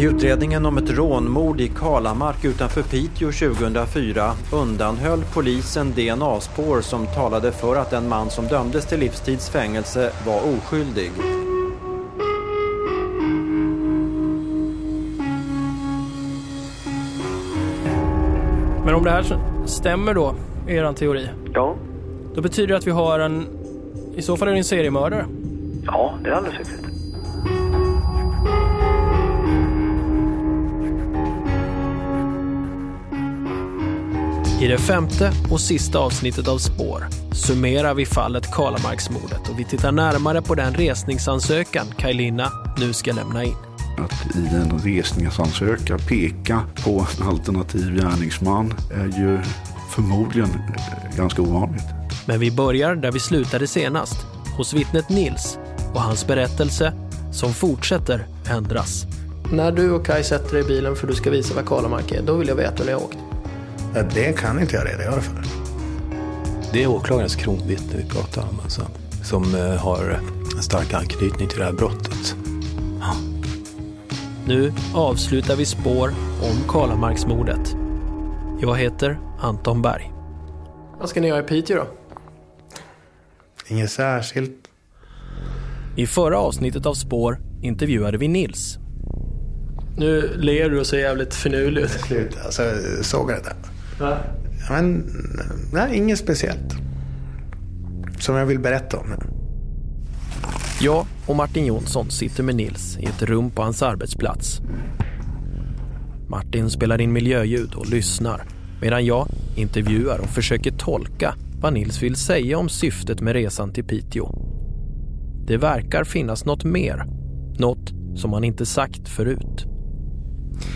I utredningen om ett rånmord i Kalamark utanför Piteå 2004 undanhöll polisen DNA-spår som talade för att den man som dömdes till livstidsfängelse var oskyldig. Men om det här stämmer då, er teori, Ja, då betyder det att vi har en... I så fall är det en seriemördare. ja det är alldeles riktigt. I det femte och sista avsnittet av Spår summerar vi fallet Kalamarksmordet och vi tittar närmare på den resningsansökan Kajlina nu ska lämna in. Att i en resningsansökan peka på en alternativ gärningsman är ju förmodligen ganska ovanligt. Men vi börjar där vi slutade senast, hos vittnet Nils och hans berättelse som fortsätter ändras. När du och Kai sätter dig i bilen för du ska visa vad Kalamark är, då vill jag veta hur ni har åkt. Ja, Det kan inte jag redogöra för. Det är åklagarens kronvittne vi pratar om, alltså, som eh, har en stark anknytning till det här brottet. Nu avslutar vi spår om Kalamarksmordet. Jag heter Anton Berg. Vad ska ni göra i Piteå då? Inget särskilt. I förra avsnittet av Spår intervjuade vi Nils. Nu ler du och ser jävligt finurlig ut. Slut. Alltså, såg jag det där? Va? Ja, Men, nej, inget speciellt. Som jag vill berätta om nu. Jag och Martin Jonsson sitter med Nils i ett rum på hans arbetsplats. Martin spelar in miljöljud och lyssnar medan jag intervjuar och försöker tolka vad Nils vill säga om syftet med resan till Piteå. Det verkar finnas något mer, något som han inte sagt förut.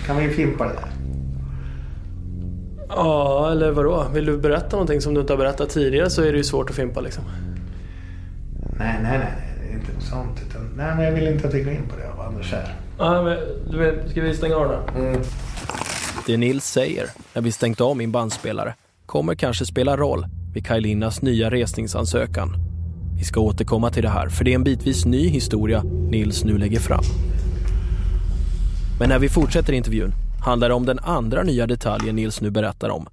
Kan vi fimpa det där? Ja, eller vadå? Vill du berätta någonting som du inte har berättat tidigare så är det ju svårt att fimpa liksom. Nej, nej, nej. Det är inte något sånt. Utan, nej, men jag vill inte att vi går in på det av andra skäl. Ja, men du vet, ska vi stänga av den? Det Nils säger när vi stängt av min bandspelare kommer kanske spela roll vid Kajlinas nya resningsansökan. Vi ska återkomma till det här, för det är en bitvis ny historia Nils nu lägger fram. Men när vi fortsätter intervjun handlar det om den andra nya detaljen Nils nu berättar om.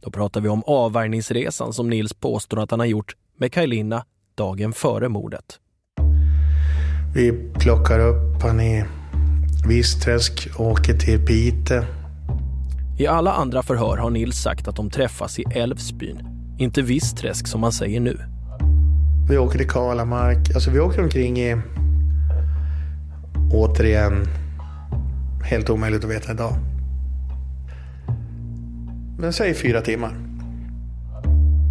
Då pratar vi om avvärjningsresan som Nils påstår att han har gjort med Kajlina dagen före mordet. Vi plockar upp han i Vissträsk, åker till Pite. I alla andra förhör har Nils sagt att de träffas i Älvsbyn, inte Vissträsk som han säger nu. Vi åker till Kalamark. Alltså vi åker omkring i... Återigen, helt omöjligt att veta idag. Men säg fyra timmar.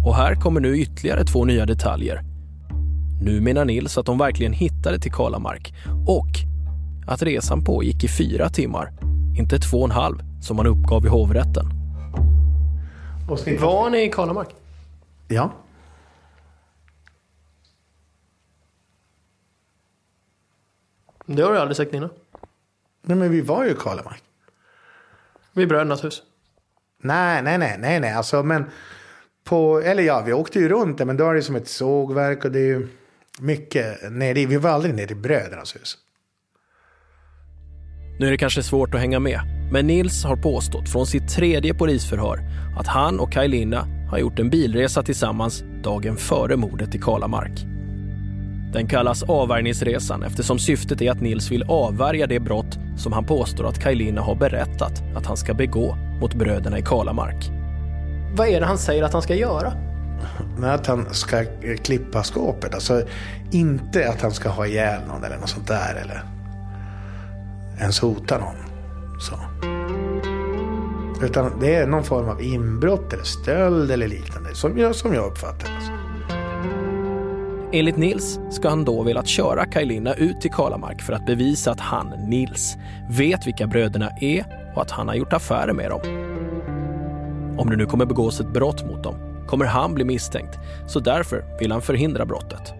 Och här kommer nu ytterligare två nya detaljer. Nu menar Nils att de verkligen hittade till Kalamark och att resan pågick i fyra timmar, inte två och en halv som man uppgav i hovrätten. Var ni i Kalamark? Ja. Det har du aldrig sagt innan. Nej men vi var ju i Kalamark. Vid brödernas hus. Nej, nej, nej, nej, nej. Alltså men... På, eller ja, vi åkte ju runt där men då är det som ett sågverk och det är ju mycket nere i. Vi var aldrig nere i brödernas hus. Nu är det kanske svårt att hänga med, men Nils har påstått från sitt tredje polisförhör att han och Kajlina har gjort en bilresa tillsammans dagen före mordet i Kalamark. Den kallas avvärjningsresan eftersom syftet är att Nils vill avvärja det brott som han påstår att Kajlina har berättat att han ska begå mot bröderna i Kalamark. Vad är det han säger att han ska göra? Att han ska klippa skåpet. Alltså inte att han ska ha ihjäl någon eller något sånt där. Eller ens hota någon. Så. Utan det är någon form av inbrott eller stöld eller liknande. Som jag, som jag uppfattar det. Alltså. Enligt Nils ska han då velat köra Kajlina ut till Kalamark för att bevisa att han, Nils, vet vilka bröderna är och att han har gjort affärer med dem. Om det nu kommer begås ett brott mot dem kommer han bli misstänkt, så därför vill han förhindra brottet.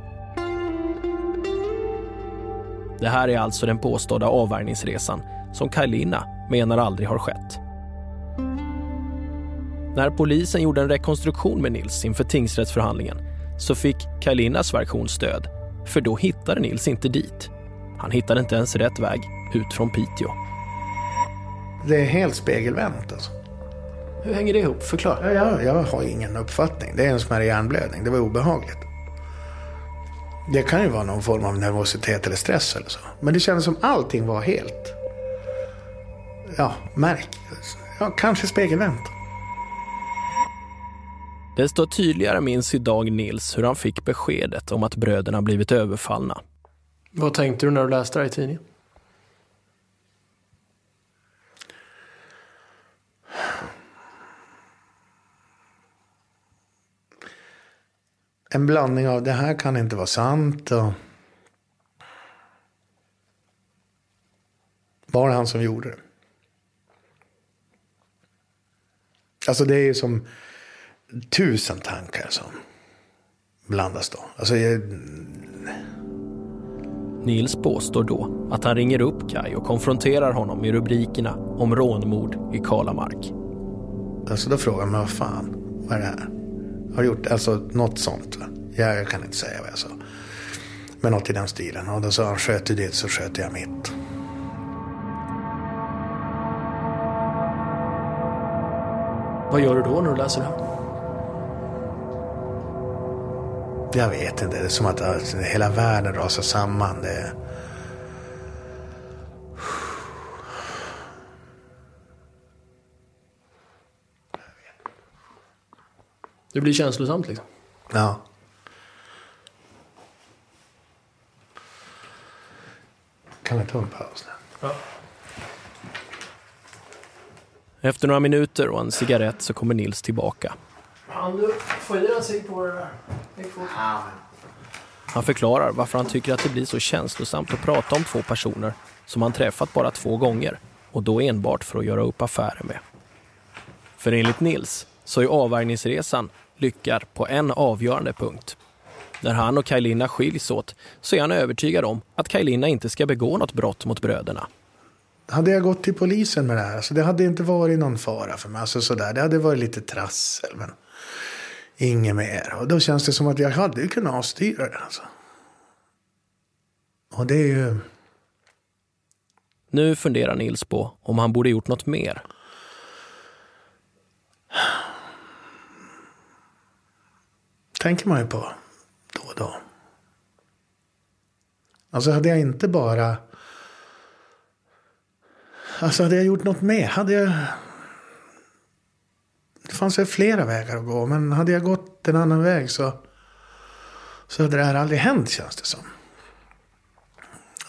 Det här är alltså den påstådda avvärjningsresan som Kajlina menar aldrig har skett. När polisen gjorde en rekonstruktion med Nils inför tingsrättsförhandlingen så fick Kajlinas version stöd, för då hittade Nils inte dit. Han hittade inte ens rätt väg ut från Piteå. Det är helt spegelvänt alltså. Hur hänger det ihop? Förklara. Jag, jag har ingen uppfattning. Det är en smärre hjärnblödning. Det var obehagligt. Det kan ju vara någon form av nervositet eller stress eller så. Men det kändes som allting var helt... Ja, märk. Ja, kanske spegelvänt. Desto tydligare minns idag Nils hur han fick beskedet om att bröderna blivit överfallna. Vad tänkte du när du läste det i tidningen? En blandning av det här kan inte vara sant och... Var det han som gjorde det? Alltså det är ju som tusen tankar som blandas då. Alltså jag... Nils påstår då att han ringer upp Kai och konfronterar honom med rubrikerna om rånmord i Kalamark. Alltså då frågar man vad fan, vad är det här? Har gjort, alltså något sånt va? Jag, kan inte säga vad jag sa. Men något i den stilen. Och då sa han, sköter du ditt så sköter jag mitt. Vad gör du då när du läser det här? Jag vet inte, det är som att alltså, hela världen rasar samman. Det... Det blir känslosamt liksom. Ja. Kan vi ta en paus nu? Efter några minuter och en cigarett så kommer Nils tillbaka. Han du, få i en cigg på det där. Fort. Han förklarar varför han tycker att det blir så känslosamt att prata om två personer som han träffat bara två gånger och då enbart för att göra upp affärer med. För enligt Nils så är avvärjningsresan lyckad på en avgörande punkt. När han och Kajlina skiljs åt så är han övertygad om att Kajlina inte ska begå något brott mot bröderna. Hade jag gått till polisen med det här, så det hade inte varit någon fara för mig. Alltså sådär, det hade varit lite trassel, men inget mer. Och då känns det som att jag hade kunnat avstyra det. Alltså. Och det är ju... Nu funderar Nils på om han borde gjort något mer. tänker man ju på då och då. Alltså hade jag inte bara... Alltså hade jag gjort något mer? Hade jag... Det fanns väl flera vägar att gå. Men hade jag gått en annan väg så... Så hade det här aldrig hänt känns det som.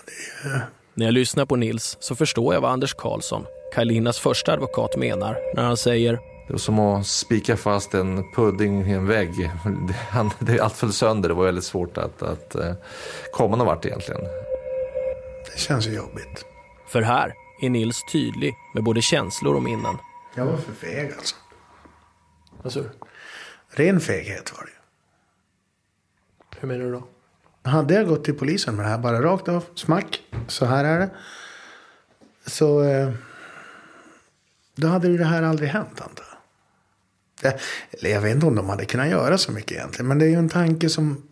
Det är, När jag lyssnar på Nils så förstår jag vad Anders Karlsson, Kajlinas första advokat, menar när han säger Det var som att spika fast en pudding i en vägg. Det, han, det, allt föll sönder. Det var väldigt svårt att, att eh, komma någon vart egentligen. det känns ju jobbigt. För här är Nils tydlig med både känslor och minnen. Jag var för feg alltså. Du? Ren feghet var det. Hur menar du då? Hade jag gått till polisen med det här bara rakt av, smack, så här är det. Så eh, då hade ju det här aldrig hänt antar jag. Eller jag vet inte om de hade kunnat göra så mycket egentligen. Men det är ju en tanke som...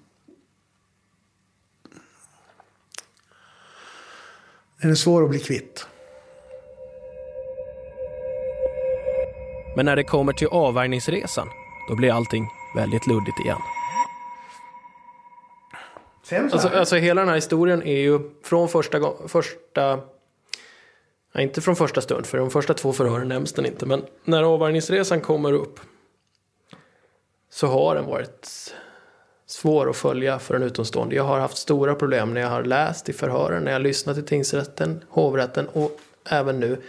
Den är svår att bli kvitt. Men när det kommer till avvärjningsresan, då blir allting väldigt luddigt igen. Alltså, alltså hela den här historien är ju från första första... Nej, inte från första stund, för de första två förhören nämns den inte. Men när avvärjningsresan kommer upp så har den varit svår att följa för en utomstående. Jag har haft stora problem när jag har läst i förhören, när jag har lyssnat i tingsrätten, hovrätten och även nu.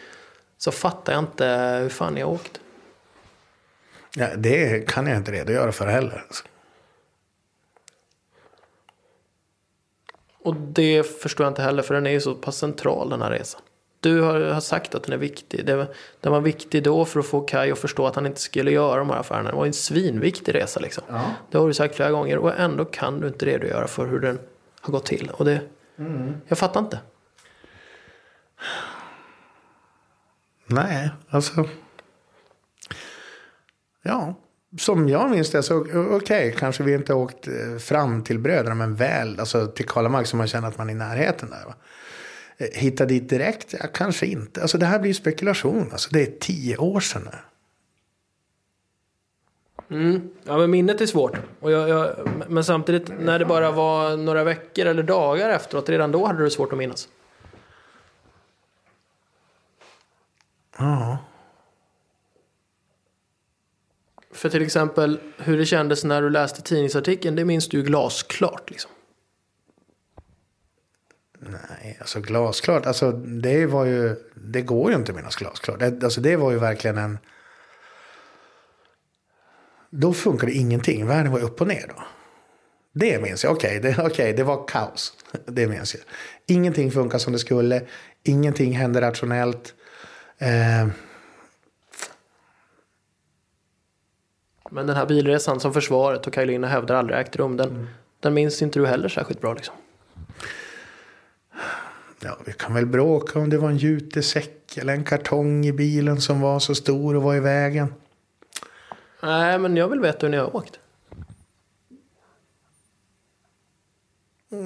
Så fattar jag inte hur fan jag har åkt. Ja, det kan jag inte redogöra för heller. Och det förstår jag inte heller, för den är ju så pass central den här resan. Du har, sagt att den är viktig. Det var, den var viktig då för att få Kai att förstå att han inte skulle göra de här affärerna. Det var en svinviktig resa liksom. Det har du sagt flera gånger och ändå kan du inte redogöra för hur den har gått till. Och det, Jag fattar inte. Nej, alltså. Ja, som jag minns det så okej, kanske vi inte åkt eh, fram till bröderna, men väl alltså till Karlamark så man känner att man är i närheten där. Va? Eh, hitta dit direkt? Ja, kanske inte. Alltså det här blir spekulation. Alltså det är tio år sedan nu. Mm. Ja, men minnet är svårt. Och jag, jag, men samtidigt, när det bara var några veckor eller dagar efteråt, redan då hade du svårt att minnas. Ja. För till exempel hur det kändes när du läste tidningsartikeln, det minns du ju glasklart. Liksom. Nej, alltså glasklart. Alltså det var ju, det går ju inte att minnas glasklart. Det, alltså det var ju verkligen en... Då funkade ingenting. Världen var upp och ner då. Det minns jag. Okej, okay, det, okay, det var kaos. Det minns jag. Ingenting funkar som det skulle. Ingenting hände rationellt. Eh, Men den här bilresan som försvaret och Kajlina hävdar aldrig ägt rum, den, mm. den minns inte du heller särskilt bra liksom? Ja, vi kan väl bråka om det var en jutesäck eller en kartong i bilen som var så stor och var i vägen. Nej, men jag vill veta hur ni har åkt.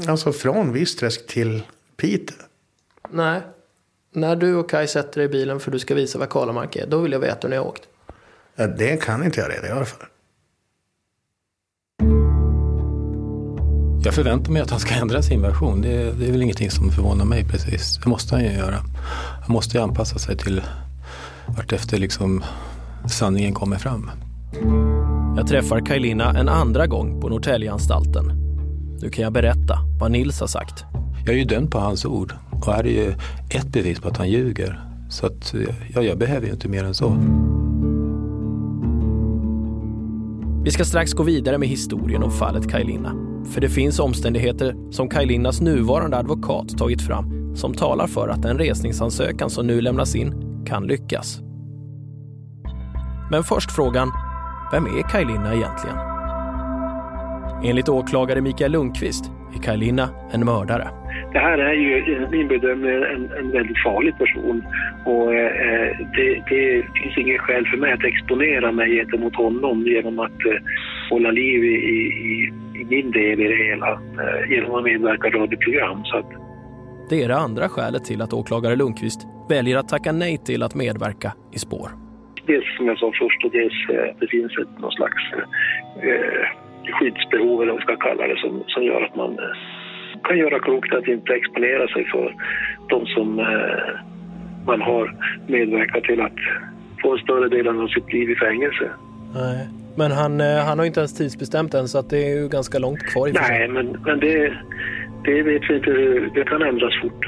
Alltså från Visträsk till Piteå? Nej. När du och Kaj sätter dig i bilen för du ska visa vad Kalamark är, då vill jag veta hur ni har åkt. Det kan inte jag redogöra för. Jag förväntar mig att han ska ändra sin version. Det, det, är väl ingenting som förvånar mig precis. Det måste han ju göra. Han måste ju anpassa sig till vartefter liksom sanningen kommer fram. Jag träffar Kajlina en andra gång på Norrtäljeanstalten. Nu kan jag berätta vad Nils har sagt. Jag är ju dömd på hans ord och här är ju ett bevis på att han ljuger. Så att, ja, jag behöver ju inte mer än så. Vi ska strax gå vidare med historien om fallet Kajlina. För det finns omständigheter som Kajlinas nuvarande advokat tagit fram som talar för att den resningsansökan som nu lämnas in kan lyckas. Men först frågan, vem är Kajlina egentligen? Enligt åklagare Mikael Lundqvist är Kajlina en mördare. Det här är ju min bedömning en, en väldigt farlig person och eh, det, det, finns ingen skäl för mig att exponera mig gentemot honom genom att eh, hålla liv i, i, i, min del i det hela eh, genom att medverka i radioprogram. Så att... Det är det andra skälet till att åklagare Lundqvist väljer att tacka nej till att medverka i spår. Dels som jag sa först, och dels eh, det finns ett, någon slags eh, skyddsbehov eller vad man ska kalla det som, som gör att man eh, kan göra klokt att inte exponera sig för de som eh, man har medverkat till att få en större del av sitt liv i fängelse. Nej. Men han, eh, han har inte ens tidsbestämt än så att det är ju ganska långt kvar i Nej, men, men det, det vet vi inte hur, det kan ändras fort.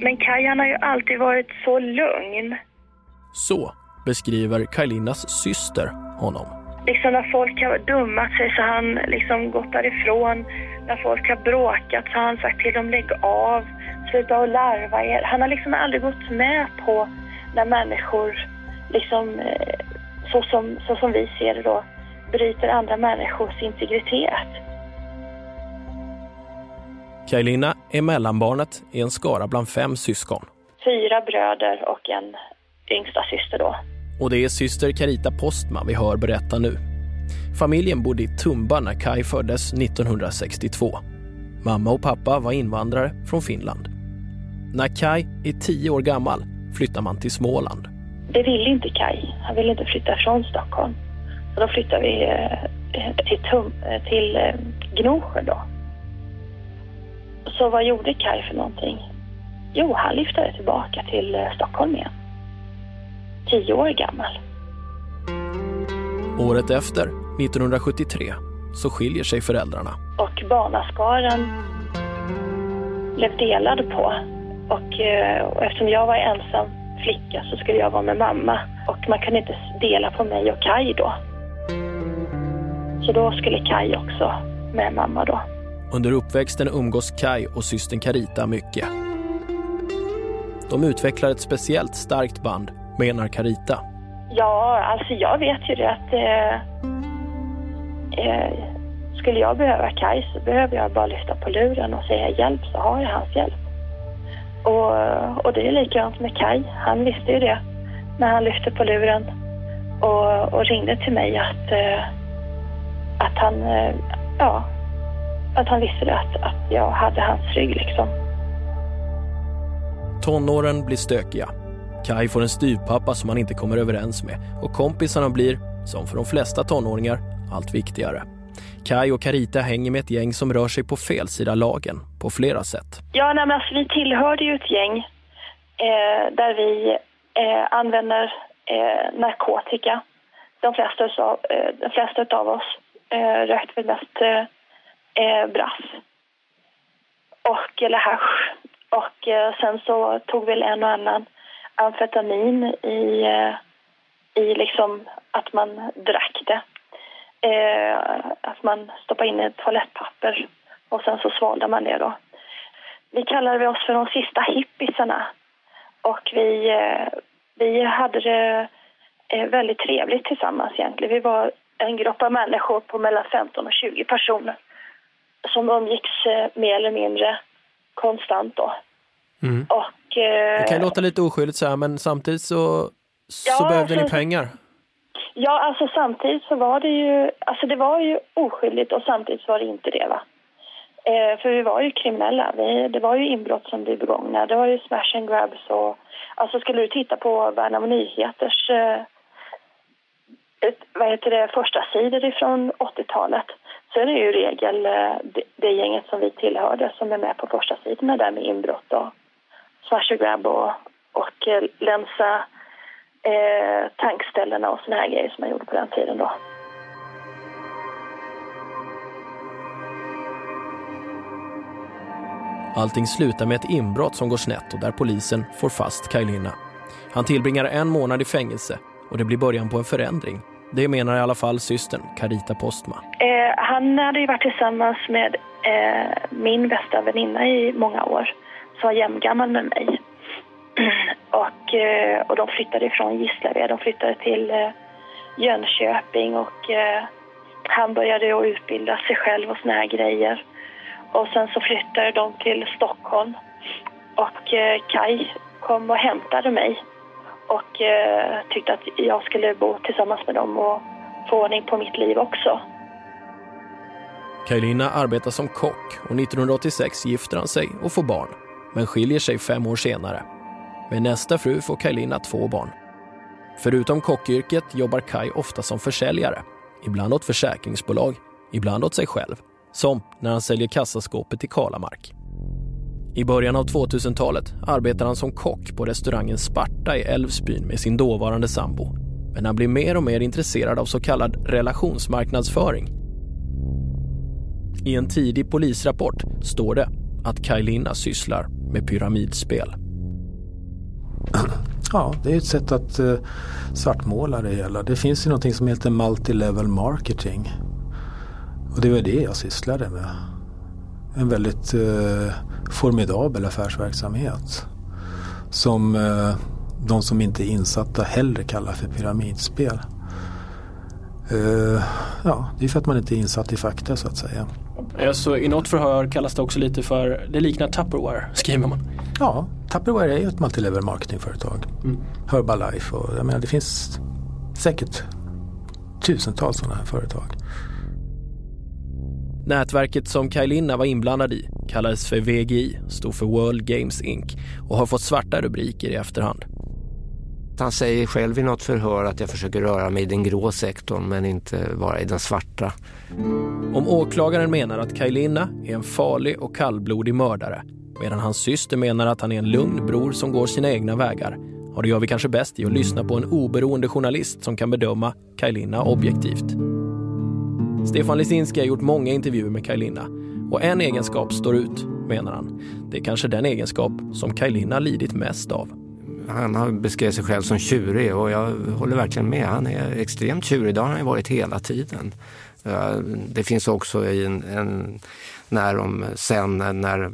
Men Kajan har ju alltid varit så lugn. Så beskriver Kajlinas syster honom. Liksom när folk har dummat sig så har han liksom gått därifrån. När folk har bråkat så har han sagt till dem lägg av, sluta att larva er. Han har liksom aldrig gått med på när människor, liksom, eh, så som, så som vi ser det då, bryter andra människors integritet. Kajlina är mellanbarnet i en skara bland fem syskon. Fyra bröder och en yngsta syster då. Och det är syster Carita Postman vi hör berätta nu. Familjen bodde i Tumba när Kai föddes 1962. Mamma och pappa var invandrare från Finland. När Kai är tio år gammal flyttar man till Småland. Det ville inte Kai. Han ville inte flytta från Stockholm. Så då flyttade vi eh, till, Tum eh, till eh, Gnosjö då. Så vad gjorde Kai för någonting? Jo, han lyftade tillbaka till Stockholm igen tio år gammal. Året efter, 1973, så skiljer sig föräldrarna. Och barnaskaren blev delad på. Och, eh, och eftersom jag var ensam flicka så skulle jag vara med mamma. Och man kunde inte dela på mig och Kai då. Så då skulle Kai också med mamma då. Under uppväxten umgås Kai och systern Carita mycket. De utvecklar ett speciellt starkt band menar Carita. Ja, alltså jag vet ju det att eh, eh, skulle jag behöva Kaj så behöver jag bara lyfta på luren och säga hjälp så har jag hans hjälp. Och, och det är likadant med Kaj. Han visste ju det när han lyfte på luren och, och ringde till mig att, eh, att han, eh, ja, att han visste att, att jag hade hans rygg liksom. Tonåren blir stökiga. Kai får en styvpappa som han inte kommer överens med och kompisarna blir, som för de flesta tonåringar, allt viktigare. Kai och Carita hänger med ett gäng som rör sig på fel sida lagen på flera sätt. Ja, nej, men alltså, vi tillhörde ju ett gäng eh, där vi eh, använder eh, narkotika. De flesta, av, eh, de flesta av oss eh, rökte väl mest eh, eh, brass och, eller hasch. Och eh, sen så tog väl en och annan amfetamin i, eh, i liksom att man drack det. Eh, att man stoppade in ett toalettpapper och sen så svalde man det då. Vi kallade oss för de sista hippisarna och vi, eh, vi hade det väldigt trevligt tillsammans egentligen. Vi var en grupp av människor på mellan 15 och 20 personer som umgicks mer eller mindre konstant då. Mm. Och, Det kan låta lite oskyldigt så här, men samtidigt så, så Ja, behövde ni alltså- pengar. Ja, alltså samtidigt så var det ju, alltså det var ju oskyldigt och samtidigt så var det inte det va. Eh, för vi var ju kriminella, vi, det var ju inbrott som blev begångna, det var ju smash and grabs och alltså skulle du titta på Värnamo Nyheters eh, ett, vad heter det, första sidor ifrån 80-talet så är det ju i regel eh, det, det gänget som vi tillhörde som är med på första sidorna där med inbrott och smash and grab och, och eh, länsa eh, tankställena och såna här grejer som man gjorde på den tiden då. Allting slutar med ett inbrott som går snett och där polisen får fast Kaj Linna. Han tillbringar en månad i fängelse och det blir början på en förändring. Det menar i alla fall systern Carita Postma. Eh, han hade ju varit tillsammans med eh, min bästa väninna i många år som var jämngammal med mig. och, eh, och de flyttade ifrån Gislaved. De flyttade till eh, Jönköping och eh, han började att utbilda sig själv och såna här grejer. Och sen så flyttade de till Stockholm och Kai kom och hämtade mig och tyckte att jag skulle bo tillsammans med dem och få ordning på mitt liv också. Kajlina arbetar som kock och 1986 gifter han sig och får barn, men skiljer sig fem år senare. Med nästa fru får Kaj Linna två barn. Förutom kockyrket jobbar Kaj ofta som försäljare. Ibland åt försäkringsbolag, ibland åt sig själv. Som när han säljer kassaskåpet i Kalamark. I början av 2000-talet arbetar han som kock på restaurangen Sparta i Älvsbyn med sin dåvarande sambo. Men han blir mer och mer intresserad av så kallad relationsmarknadsföring. I en tidig polisrapport står det att Kaj Linna sysslar med pyramidspel. Ja, det är ett sätt att eh, svartmåla det hela. Det finns ju någonting som heter multilevel marketing. Och det var det jag sysslade med. En väldigt eh, formidabel affärsverksamhet. Som eh, de som inte är insatta hellre kallar för pyramidspel. Eh, ja, det är för att man inte är insatt i fakta så att säga. Alltså, I något förhör kallas det också lite för, det liknar Tupperware, skriver man. Ja, Tupperware är ju ett multilevel marketingföretag. Mm. Herbalife och jag menar det finns säkert tusentals sådana här företag. Nätverket som Kaj Linna var inblandad i kallades för VGI, stod för World Games Inc och har fått svarta rubriker i efterhand. Han säger själv i något förhör att jag försöker röra mig i den grå sektorn men inte vara i den svarta. Om åklagaren menar att Kaj Linna är en farlig och kallblodig mördare medan hans syster menar att han är en lugn bror som går sina egna vägar ja, det gör vi kanske bäst i att lyssna på en oberoende journalist som kan bedöma Kaj Linna objektivt. Stefan Lisinski har gjort många intervjuer med Kaj Linna och en egenskap står ut, menar han. Det är kanske den egenskap som Kaj Linna lidit mest av. Han har sig själv som tjurig och jag håller verkligen med. Han är extremt tjurig, det har han ju varit hela tiden. Det finns också i en, en när de sen när,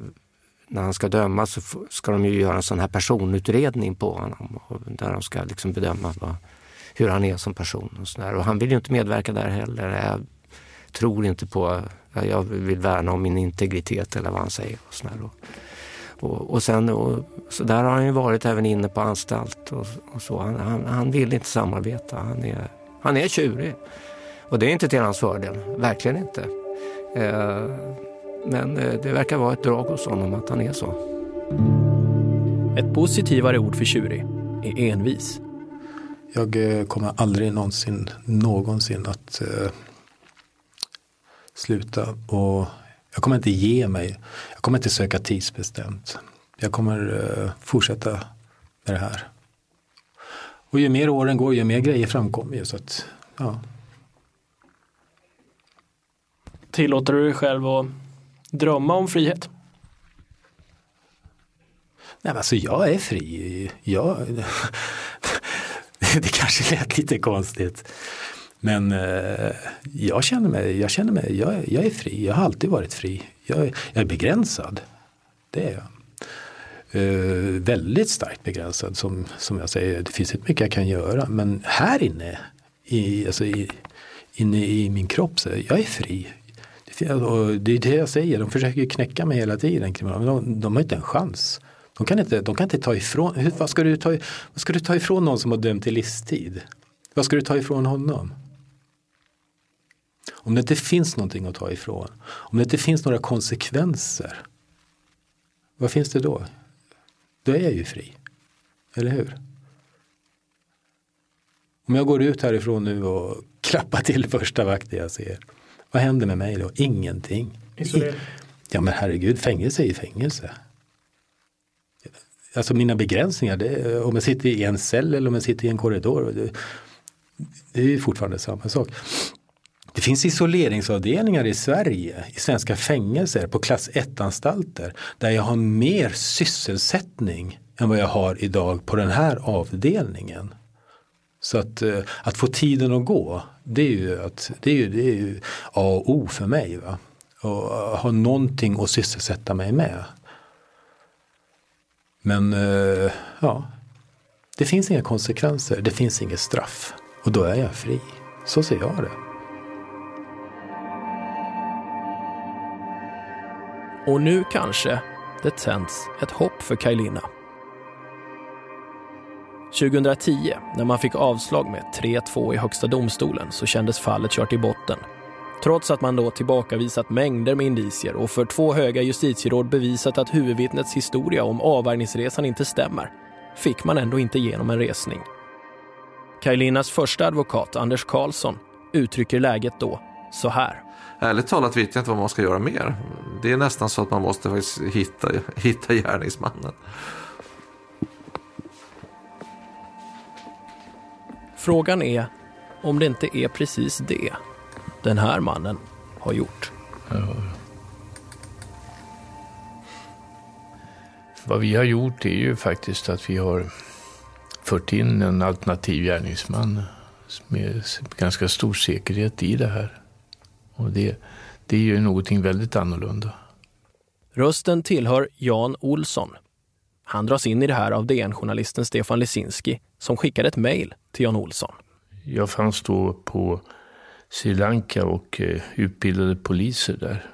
när han ska dömas så ska de ju göra en sån här personutredning på honom. Där de ska liksom bedöma vad, hur han är som person och sådär. Och han vill ju inte medverka där heller. Jag tror inte på, jag vill värna om min integritet eller vad han säger. Och, sådär och, och, sen, och, så där har han ju varit även inne på anstalt och, och så. Han, han, han vill inte samarbeta. Han är, han är tjurig. Och det är inte till hans fördel, verkligen inte. Eh, Men eh, det verkar vara ett drag hos honom att han är så. Ett positivare ord för tjurig är envis. Jag eh, kommer aldrig någonsin, någonsin att eh, sluta och jag kommer inte ge mig. Jag kommer inte söka tidsbestämt. Jag kommer eh, fortsätta med det här. Och ju mer åren går, ju mer grejer framkommer ju. Så att, ja. Tillåter du dig själv att drömma om frihet? Nej, men alltså jag är fri. Jag, det kanske lät lite konstigt. Men eh, jag känner mig, jag, känner mig jag, jag är fri. Jag har alltid varit fri. Jag, jag är begränsad. Det är jag. Eh, väldigt starkt begränsad som, som jag säger. Det finns inte mycket jag kan göra. Men här inne, i, alltså i, inne i min kropp, så jag är fri. Och det är det jag säger, de försöker knäcka mig hela tiden. De, de har inte en chans. De kan inte, de kan inte ta ifrån, vad ska, du ta, vad ska du ta ifrån någon som har dömt till livstid? Vad ska du ta ifrån honom? Om det inte finns någonting att ta ifrån, om det inte finns några konsekvenser, vad finns det då? Då är jag ju fri. Eller hur? Om jag går ut härifrån nu och klappar till första vakten jag ser, vad händer med mig då? Ingenting. Isolering. Ja men herregud, fängelse är ju fängelse. Alltså mina begränsningar, det, om jag sitter i en cell eller om jag sitter i en korridor. Det, det är ju fortfarande samma sak. Det finns isoleringsavdelningar i Sverige, i svenska fängelser, på klass 1-anstalter där jag har mer sysselsättning än vad jag har idag på den här avdelningen. Så att, eh, att få tiden att gå, det är ju, att, det är ju, det är ju A och O för mig. Va? Och eh, ha någonting att sysselsätta mig med. Men eh, ja, det finns inga konsekvenser, det finns inget straff. Och då är jag fri. Så ser jag det. Och nu kanske det tänds ett hopp för Kajlina. 2010, när man fick avslag med 3-2 i Högsta domstolen, så kändes fallet kört i botten. Trots att man då tillbakavisat mängder med indicier och för två höga justitieråd bevisat att huvudvittnets historia om avvärjningsresan inte stämmer, fick man ändå inte igenom en resning. Kajlinas första advokat, Anders Karlsson, uttrycker läget då så här. Ärligt talat vet jag inte vad man ska göra mer. Det är nästan så att man måste faktiskt hitta, hitta gärningsmannen. Frågan är om det inte är precis det den här mannen har gjort. Ja. Vad vi har gjort är ju faktiskt att vi har fört in en alternativ gärningsman med ganska stor säkerhet i det här. Och det, det är ju någonting väldigt annorlunda. Rösten tillhör Jan Olsson. Han dras in i det här av DN-journalisten Stefan Lesinski som skickade ett mejl till Jan Olsson. Jag fanns då på Sri Lanka och eh, utbildade poliser där.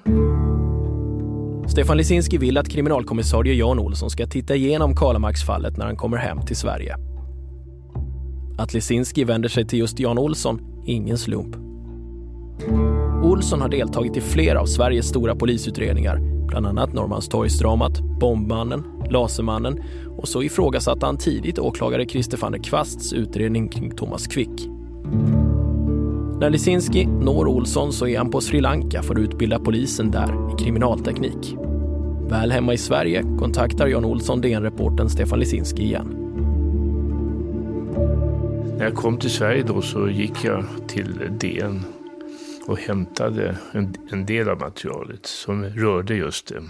Stefan Lesinski vill att kriminalkommissarie Jan Olsson ska titta igenom Kalamarksfallet när han kommer hem till Sverige. Att Lesinski vänder sig till just Jan Olsson är ingen slump. Olsson har deltagit i flera av Sveriges stora polisutredningar, bland annat Norrmalmstorgsdramat, Bombmannen, Lasermannen och så ifrågasatte han tidigt åklagare Christer van der Kvasts utredning kring Thomas Quick. När Lisinski når Olsson så är han på Sri Lanka för att utbilda polisen där i kriminalteknik. Väl hemma i Sverige kontaktar Jan Olsson DN-reportern Stefan Lisinski igen. När jag kom till Sverige då så gick jag till DN och hämtade en, en del av materialet som rörde just det.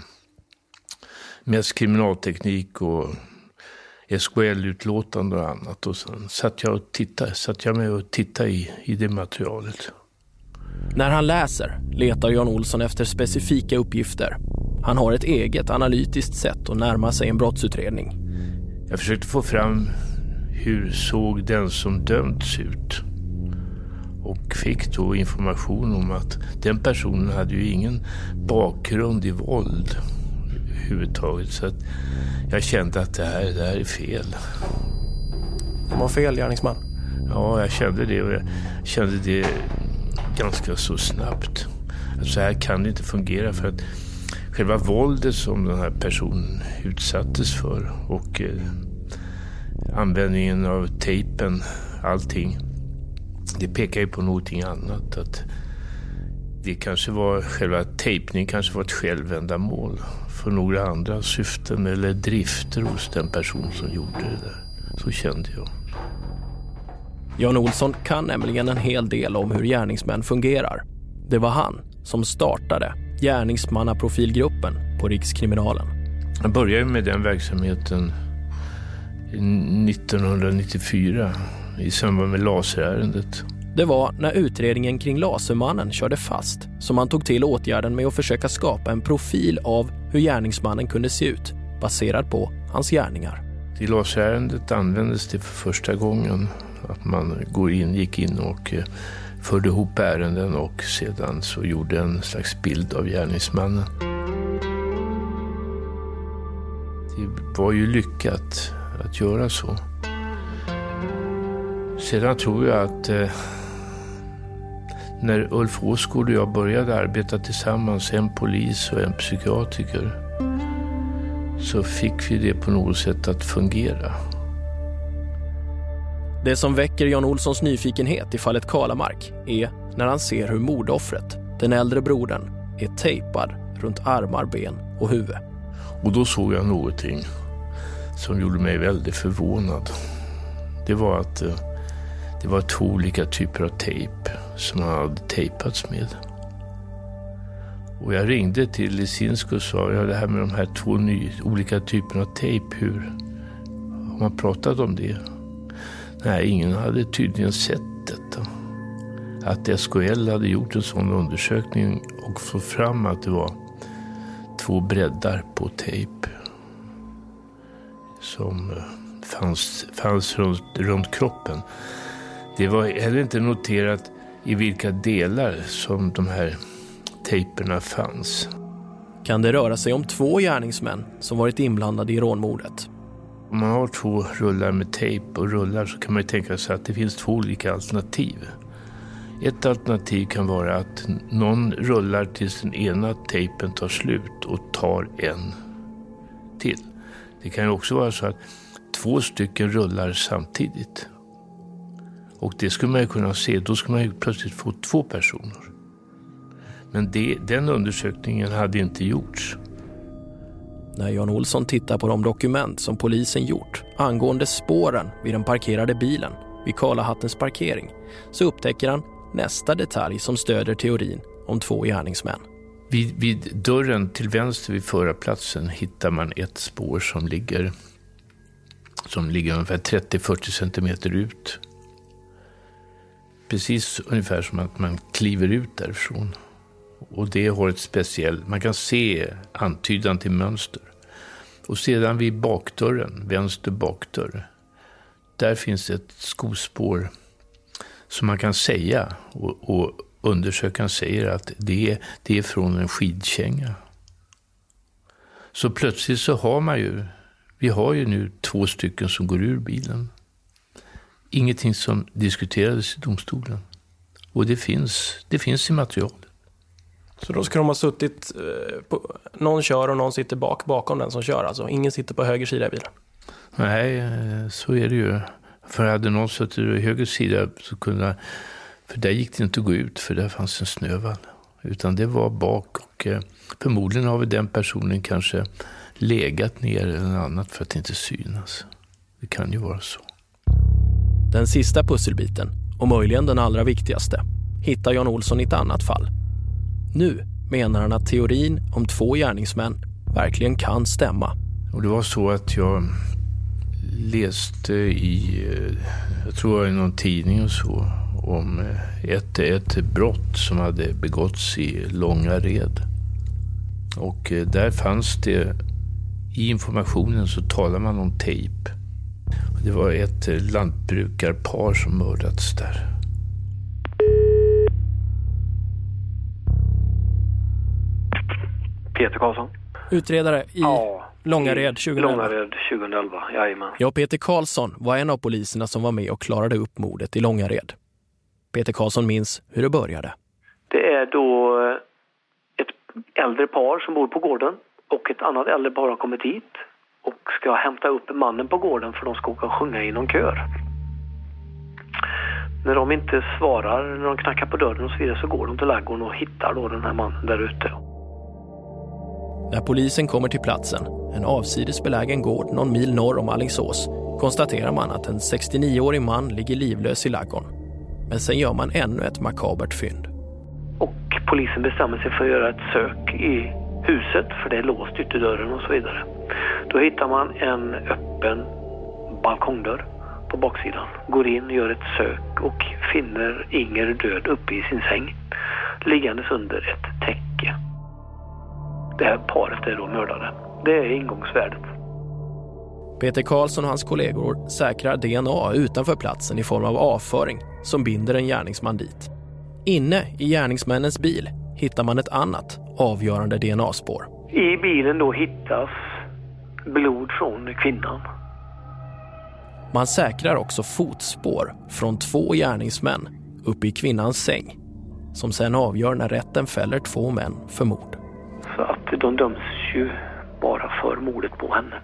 Mest kriminalteknik och SKL-utlåtande och annat. Och sen satt jag, och tittade, satt jag med och tittade i, i det materialet. När han läser letar Jan Olsson efter specifika uppgifter. Han har ett eget analytiskt sätt att närma sig en brottsutredning. Jag försökte få fram hur såg den som dömts ut? Och fick då information om att den personen hade ju ingen bakgrund i våld överhuvudtaget. Så att jag kände att det här, det här är fel. De var fel gärningsman? Ja, jag kände det och jag kände det ganska så snabbt. Så här kan det inte fungera för att själva våldet som den här personen utsattes för och eh, användningen av tejpen, allting. Det pekar ju på någonting annat. Att det kanske var själva tejpningen kanske var ett självändamål för några andra syften eller drifter hos den person som gjorde det där. Så kände jag. Jan Olsson kan nämligen en hel del om hur gärningsmän fungerar. Det var han som startade gärningsmannaprofilgruppen på Rikskriminalen. Jag började med den verksamheten 1994 i samband med laserärendet. Det var när utredningen kring Lasermannen körde fast som man tog till åtgärden med att försöka skapa en profil av hur gärningsmannen kunde se ut baserad på hans gärningar. I laserärendet användes det för första gången att man går in, gick in och eh, förde ihop ärenden och sedan så gjorde en slags bild av gärningsmannen. Det var ju lyckat att göra så. Sedan tror jag att eh, när Ulf Åsgård och jag började arbeta tillsammans, en polis och en psykiatriker, så fick vi det på något sätt att fungera. Det som väcker Jan Olssons nyfikenhet i fallet Kalamark är när han ser hur mordoffret, den äldre brodern, är tejpad runt armar, ben och huvud. Och då såg jag någonting som gjorde mig väldigt förvånad. Det var att eh, det var två olika typer av tejp som han hade tejpats med. Och jag ringde till Lisinsko och sa, ja det här med de här två ny, olika typerna av tejp, hur har man pratat om det? Nej, ingen hade tydligen sett detta. Att SKL hade gjort en sån undersökning och fått fram att det var två breddar på tejp som eh, fanns, fanns runt, runt kroppen. Det var heller inte noterat i vilka delar som de här tejperna fanns. Kan det röra sig om två gärningsmän som varit inblandade i rånmordet? Om man har två rullar med tejp och rullar så kan man tänka sig att det finns två olika alternativ. Ett alternativ kan vara att någon rullar tills den ena tejpen tar slut och tar en till. Det kan ju också vara så att två stycken rullar samtidigt. Och det skulle man ju kunna se, då skulle man ju plötsligt få två personer. Men det, den undersökningen hade inte gjorts. När Jan Olsson tittar på de dokument som polisen gjort angående spåren vid den parkerade bilen vid Karlahattens parkering så upptäcker han nästa detalj som stöder teorin om två gärningsmän. Vid, vid dörren till vänster vid förarplatsen hittar man ett spår som ligger, som ligger ungefär 30-40 centimeter ut. Precis ungefär som att man kliver ut därifrån. Och det har ett speciellt, man kan se antydan till mönster. Och sedan vid bakdörren, vänster bakdörr, där finns ett skospår som man kan säga och, och undersökaren säger att det, det är från en skidkänga. Så plötsligt så har man ju, vi har ju nu två stycken som går ur bilen. Ingenting som diskuterades i domstolen. Och det finns, det finns i materialet. Så då ska de ha suttit, eh, på, någon kör och någon sitter bak bakom den som kör alltså? Ingen sitter på höger sida i bilen? Nej, eh, så är det ju. För hade någon suttit i höger sida så kunde för där gick det inte att gå ut för där fanns en snövall. Utan det var bak och eh, förmodligen har väl den personen kanske legat ner eller annat för att inte synas. Det kan ju vara så. Den sista pusselbiten, och möjligen den allra viktigaste, hittar Jan Olsson i ett annat fall. Nu menar han att teorin om två gärningsmän verkligen kan stämma. Och det var så att jag läste i, eh, jag tror i någon tidning och så, om eh, ett, ett brott som hade begåtts i Långared. Och eh, där fanns det, i informationen så talar man om tejp. Det var ett eh, lantbrukarpar som mördats där. Peter Karlsson. Utredare i ja, Långared 2011. Långared 2011, jajamän. Ja, Peter Karlsson var en av poliserna som var med och klarade upp mordet i Långared. Peter Karlsson minns hur det började. Det är då ett äldre par som bor på gården och ett annat äldre par har kommit hit och ska hämta upp mannen på gården för de ska åka och sjunga i någon kör. När de inte svarar, när de knackar på dörren och så vidare så går de till laggården och hittar då den här mannen där ute. När polisen kommer till platsen, en avsides belägen gård någon mil norr om Alingsås, konstaterar man att en 69-årig man ligger livlös i laggården. Men sen gör man ännu ett makabert fynd. Och polisen bestämmer sig för att göra ett sök i huset för det är låst ytterdörren och så vidare. Då hittar man en öppen balkongdörr på baksidan. Går in, gör ett sök och finner Inger död uppe i sin säng. Liggandes under ett täcke. Det här paret är då mördade. Det är ingångsvärdet. Peter Karlsson och hans kollegor säkrar DNA utanför platsen i form av avföring som binder en gärningsman dit. Inne i gärningsmännens bil hittar man ett annat avgörande DNA-spår. I bilen då hittas blod från kvinnan. Man säkrar också fotspår från två gärningsmän uppe i kvinnans säng som sen avgör när rätten fäller två män för mord. Så att de döms ju bara för mordet på henne.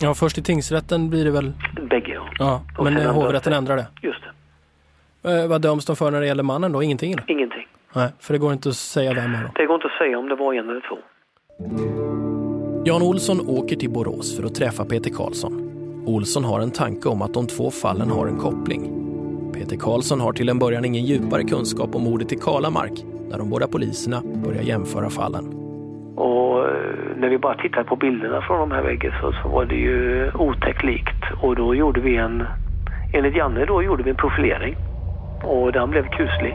Ja, först i tingsrätten blir det väl... Bägge ja. Ja, men hovrätten det. ändrar det. Just det. Eh, vad döms de för när det gäller mannen då? Ingenting eller? Ingenting. Nej, för det går inte att säga vem då. Det går inte att säga om det var en eller två. Jan Olsson åker till Borås för att träffa Peter Karlsson. Olsson har en tanke om att de två fallen har en koppling. Peter Karlsson har till en början ingen djupare kunskap om mordet i Kalamark när de båda poliserna börjar jämföra fallen. Och eh, när vi bara tittade på bilderna från de här väggen så, så var det ju otäckt likt. Och då gjorde vi en, enligt Janne då gjorde vi en profilering. Och den blev kuslig.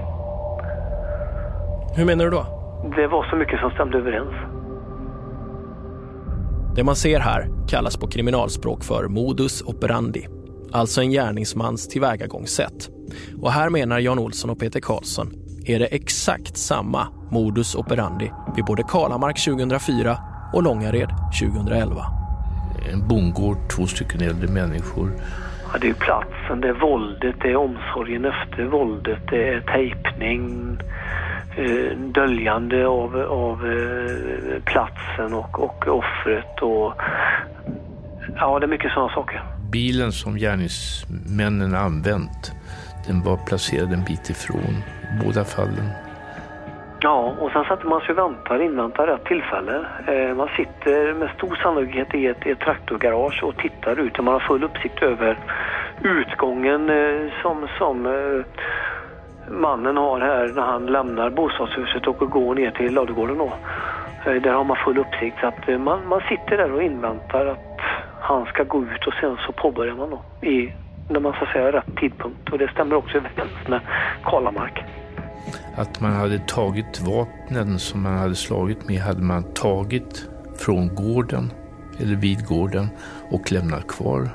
Hur menar du då? Det var så mycket som stämde överens. Det man ser här kallas på kriminalspråk för modus operandi, alltså en gärningsmans tillvägagångssätt. Och här menar Jan Olsson och Peter Karlsson är det exakt samma modus operandi vid både Kalamark 2004 och Långared 2011. En bondgård, två stycken äldre människor. Ja, det är platsen, det är våldet, det är omsorgen efter våldet, det är tejpning, eh, döljande av, av eh, platsen och, och offret och ja, det är mycket sådana saker. Bilen som gärningsmännen använt, den var placerad en bit ifrån båda fallen. Ja, och sen satte man sig och väntade, inväntar rätt tillfälle. Eh, man sitter med stor sannolikhet i ett, ett traktorgarage och tittar ut och man har full uppsikt över utgången som, som mannen har här när han lämnar bostadshuset och går ner till ladugården då. Eh, där har man full uppsikt så att eh, man, man sitter där och inväntar att han ska gå ut och sen så påbörjar man då i, när man så att säga rätt tidpunkt och det stämmer också överens med Kalamark. Att man hade tagit vapnen som man hade slagit med hade man tagit från gården eller vid gården och lämnat kvar.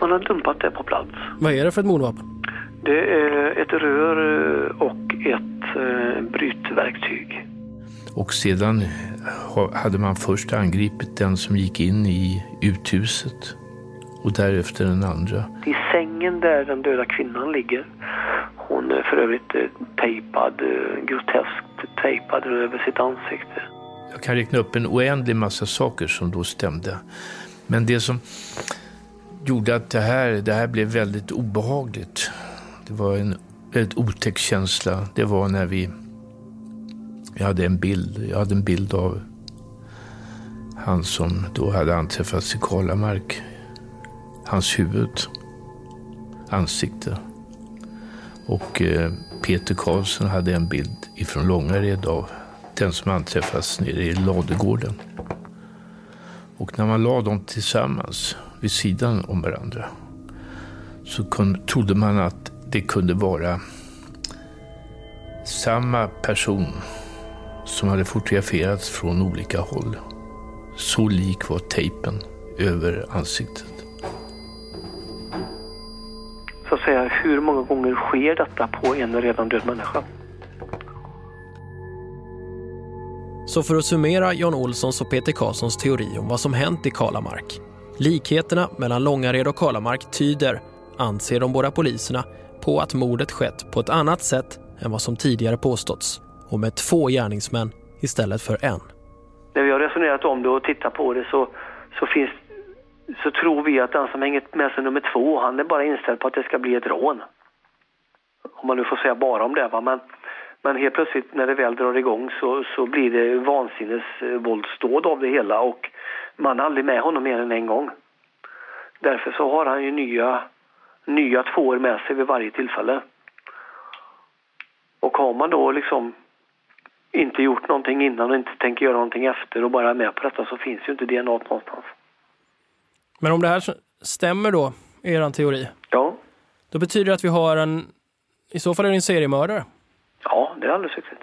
Man har dumpat det på plats. Vad är det för ett mordvapen? Det är ett rör eh, och ett eh, brytverktyg. Och sedan ha- hade man först angripit den som gick in i uthuset och därefter den andra. I sängen där den döda kvinnan ligger. Hon är för övrigt eh, tejpad, groteskt tejpad över sitt ansikte. Jag kan räkna upp en oändlig massa saker som då stämde. Men det som gjorde att det här, det här blev väldigt obehagligt. Det var en väldigt otäck känsla. Det var när vi... Jag hade en bild, jag hade en bild av han som då hade anträffats i Kalamark. Hans huvud, ansikte. Och eh, Peter Karlsson hade en bild ifrån Långared av den som anträffats nere i ladugården. Och när man la dem tillsammans vid sidan om varandra så trodde man att det kunde vara samma person som hade fotograferats från olika håll. Så lik var tejpen över ansiktet. Så att säga, hur många gånger sker detta på en redan död människa? Så för att summera Jan Olssons och Peter Karlssons teori om vad som hänt i Kalamark. Likheterna mellan Långared och Kalamark tyder, anser de båda poliserna, på att mordet skett på ett annat sätt än vad som tidigare påståtts och med två gärningsmän istället för en. När vi har resonerat om det och tittat på det så, så, finns, så tror vi att den som hänger med sig nummer två, han är bara inställd på att det ska bli ett rån. Om man nu får säga bara om det. Va? Men, men helt plötsligt när det väl drar igång så, så blir det vansinnesvåldsdåd eh, av det hela och man är aldrig med honom mer än en gång. Därför så har han ju nya, nya tvåor med sig vid varje tillfälle. Och har man då liksom inte gjort någonting innan och inte tänker göra någonting efter och bara är med på detta så finns ju inte DNA någonstans. Men om det här stämmer då, er teori? Ja. Då betyder det att vi har en, i så fall är det en seriemördare? Ja, det är alldeles riktigt.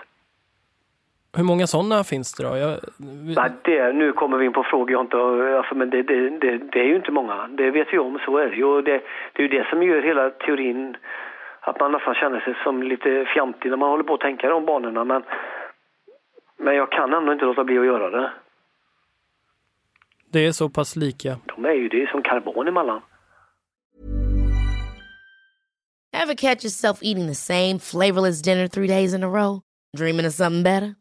Hur många sådana finns det då? Jag... Nej, det, nu kommer vi in på frågor jag inte alltså, men det, det, det, det, är ju inte många. Det vet vi om, så är det ju. Det, det är ju det som gör hela teorin att man nästan känner sig som lite fjantig när man håller på att tänka de banorna. Men, men jag kan ändå inte låta bli att göra det. Det är så pass lika? De är ju det är som karbon emellan. Have catch yourself eating the same flavorless dinner three days in a row? Dreaming of something better?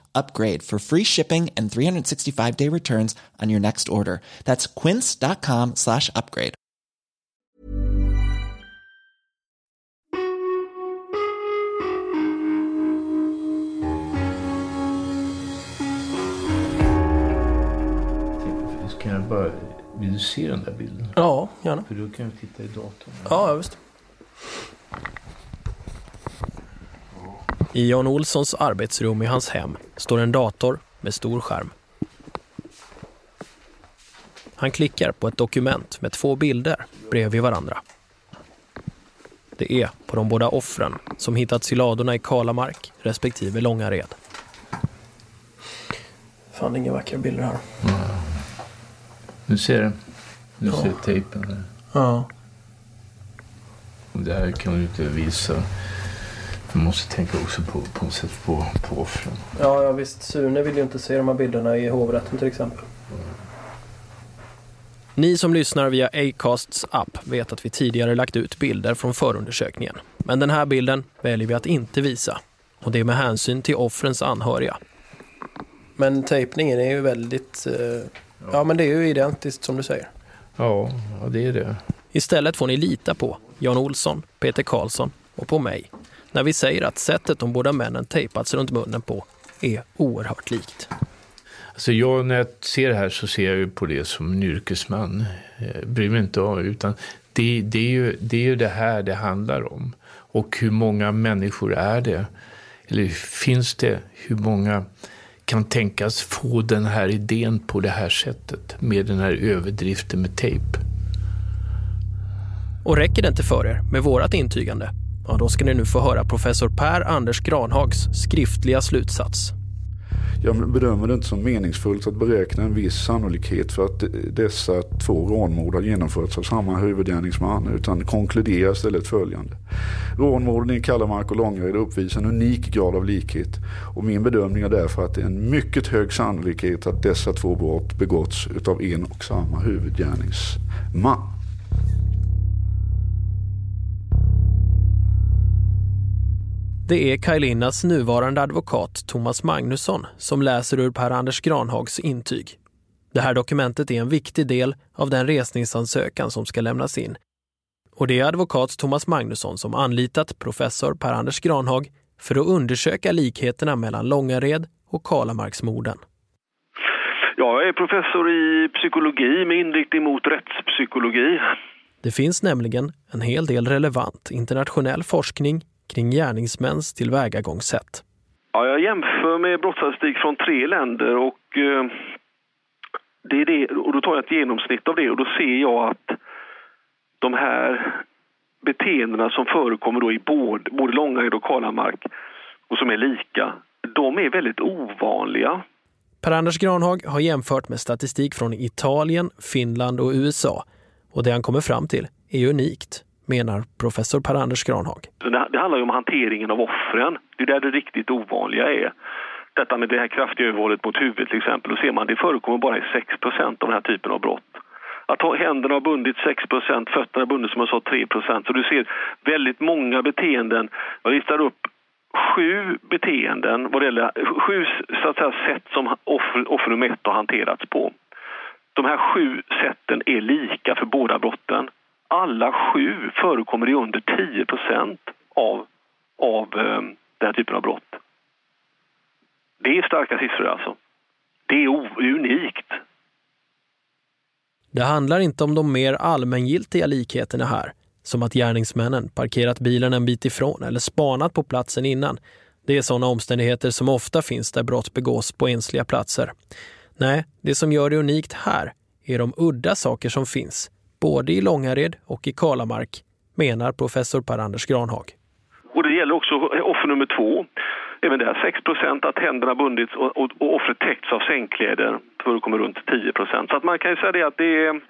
upgrade for free shipping and 365 day returns on your next order. That's quince.com slash upgrade. Kan jag bara, vill du se den där bilden? Ja, gärna. För då kan vi titta i datorn. Ja, visst. I Jan Olssons arbetsrum i hans hem står en dator med stor skärm. Han klickar på ett dokument med två bilder bredvid varandra. Det är på de båda offren som hittats i ladorna i Kalamark respektive Långared. Fan, inga vackra bilder här. Mm. Nu ser du. Nu Ja. ser tejpen där. Ja. Det här kan du inte visa. Du måste tänka också på, på, något sätt på, på offren. Ja, ja, visst. Sune vill ju inte se de här bilderna i hovrätten till exempel. Ni som lyssnar via Acasts app vet att vi tidigare lagt ut bilder från förundersökningen. Men den här bilden väljer vi att inte visa. Och det är med hänsyn till offrens anhöriga. Men tejpningen är ju väldigt... Eh, ja, men det är ju identiskt som du säger. Ja, ja, det är det. Istället får ni lita på Jan Olsson, Peter Karlsson och på mig när vi säger att sättet de båda männen tejpats runt munnen på är oerhört likt. Alltså jag, när jag ser det här så ser jag ju på det som en yrkesman. Jag bryr mig inte om, utan det, det, är ju, det är ju det här det handlar om. Och hur många människor är det? Eller finns det? Hur många kan tänkas få den här idén på det här sättet? Med den här överdriften med tejp. Och räcker det inte för er med vårat intygande? Ja, då ska ni nu få höra professor Per Anders Granhags skriftliga slutsats. Jag bedömer det inte som meningsfullt att beräkna en viss sannolikhet för att dessa två rånmord har genomförts av samma huvudgärningsman utan konkluderar istället följande. Rånmorden i Kallamark och Långared uppvisar en unik grad av likhet och min bedömning är därför att det är en mycket hög sannolikhet att dessa två brott begåtts utav en och samma huvudgärningsman. Det är Kajlinas nuvarande advokat Thomas Magnusson som läser ur Per Anders Granhags intyg. Det här dokumentet är en viktig del av den resningsansökan som ska lämnas in. Och det är advokat Thomas Magnusson som anlitat professor Per Anders Granhag för att undersöka likheterna mellan Långared och Kalamarksmorden. Jag är professor i psykologi med inriktning mot rättspsykologi. Det finns nämligen en hel del relevant internationell forskning kring gärningsmäns tillvägagångssätt. Ja, jag jämför med brottsstatistik från tre länder och, eh, det är det, och då tar jag ett genomsnitt av det och då ser jag att de här beteendena som förekommer då i både, både Långared och Kalamark och som är lika, de är väldigt ovanliga. Per-Anders Granhag har jämfört med statistik från Italien, Finland och USA och det han kommer fram till är unikt, menar professor Per-Anders Granhag. Det, det handlar ju om hanteringen av offren. Det är där det riktigt ovanliga är. Detta med det här kraftiga övervåldet mot huvudet till exempel, då ser man det förekommer bara i 6% av den här typen av brott. Att ha händerna har bundit 6% fötterna har bundit som jag sa 3% Så du ser väldigt många beteenden. Jag listar upp sju beteenden, vad det gäller, sju så att säga, sätt som offer, offer nummer ett har hanterats på. De här sju sätten är lika för båda brotten. Alla sju förekommer i under 10 av, av eh, den här typen av brott. Det är starka siffror alltså. Det är unikt. Det handlar inte om de mer allmängiltiga likheterna här, som att gärningsmännen parkerat bilen en bit ifrån eller spanat på platsen innan. Det är sådana omständigheter som ofta finns där brott begås på ensliga platser. Nej, det som gör det unikt här är de udda saker som finns, både i Långared och i Kalamark, menar professor Per-Anders Granhag. Och det gäller också offer nummer två. Även där 6% att händerna bundits och, och, och offret täckts av sängkläder förekommer runt 10% Så att man kan ju säga det att det är,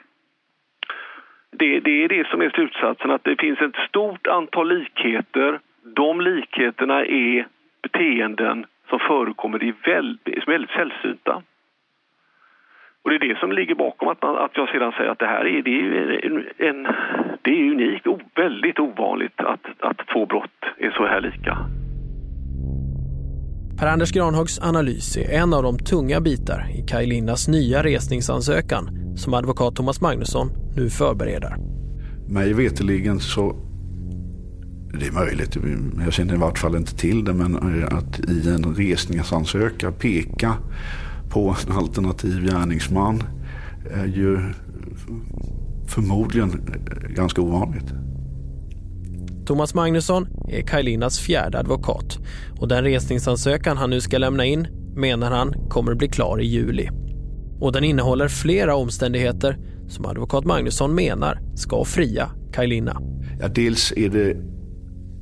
det, det är det som är slutsatsen, att det finns ett stort antal likheter. De likheterna är beteenden som förekommer i väldigt, väldigt sällsynta. Och det är det som ligger bakom att, man, att jag sedan säger att det här är, det är, en, en, det är unikt, väldigt ovanligt att, att två brott är så här lika. Per-Anders Granhags analys är en av de tunga bitar i Kaj Linnas nya resningsansökan som advokat Thomas Magnusson nu förbereder. Mig veteligen så det är möjligt, jag känner i vart fall inte till det, men att i en resningsansökan peka på en alternativ gärningsman är ju förmodligen ganska ovanligt. Thomas Magnusson är Kajlinas fjärde advokat och den resningsansökan han nu ska lämna in menar han kommer bli klar i juli. Och den innehåller flera omständigheter som advokat Magnusson menar ska fria Kajlina. Ja, dels är det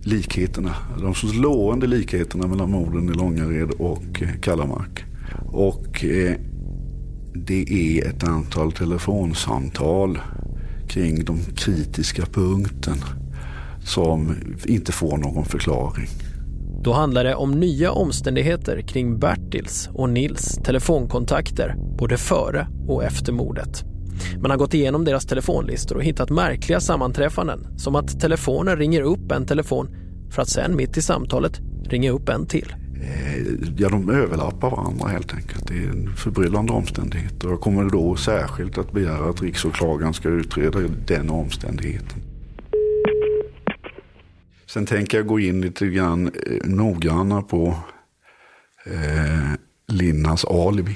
likheterna, de slående likheterna mellan morden i Långared och Kallamark. Och eh, det är ett antal telefonsamtal kring de kritiska punkten som inte får någon förklaring. Då handlar det om nya omständigheter kring Bertils och Nils telefonkontakter både före och efter mordet. Man har gått igenom deras telefonlistor och hittat märkliga sammanträffanden som att telefonen ringer upp en telefon för att sen mitt i samtalet ringa upp en till. Eh, ja, de överlappar varandra helt enkelt. Det är en förbryllande omständighet. Och jag kommer då särskilt att begära att riksåklagaren ska utreda den omständigheten. Sen tänker jag gå in lite grann eh, noggrannare på eh, Linnas alibi.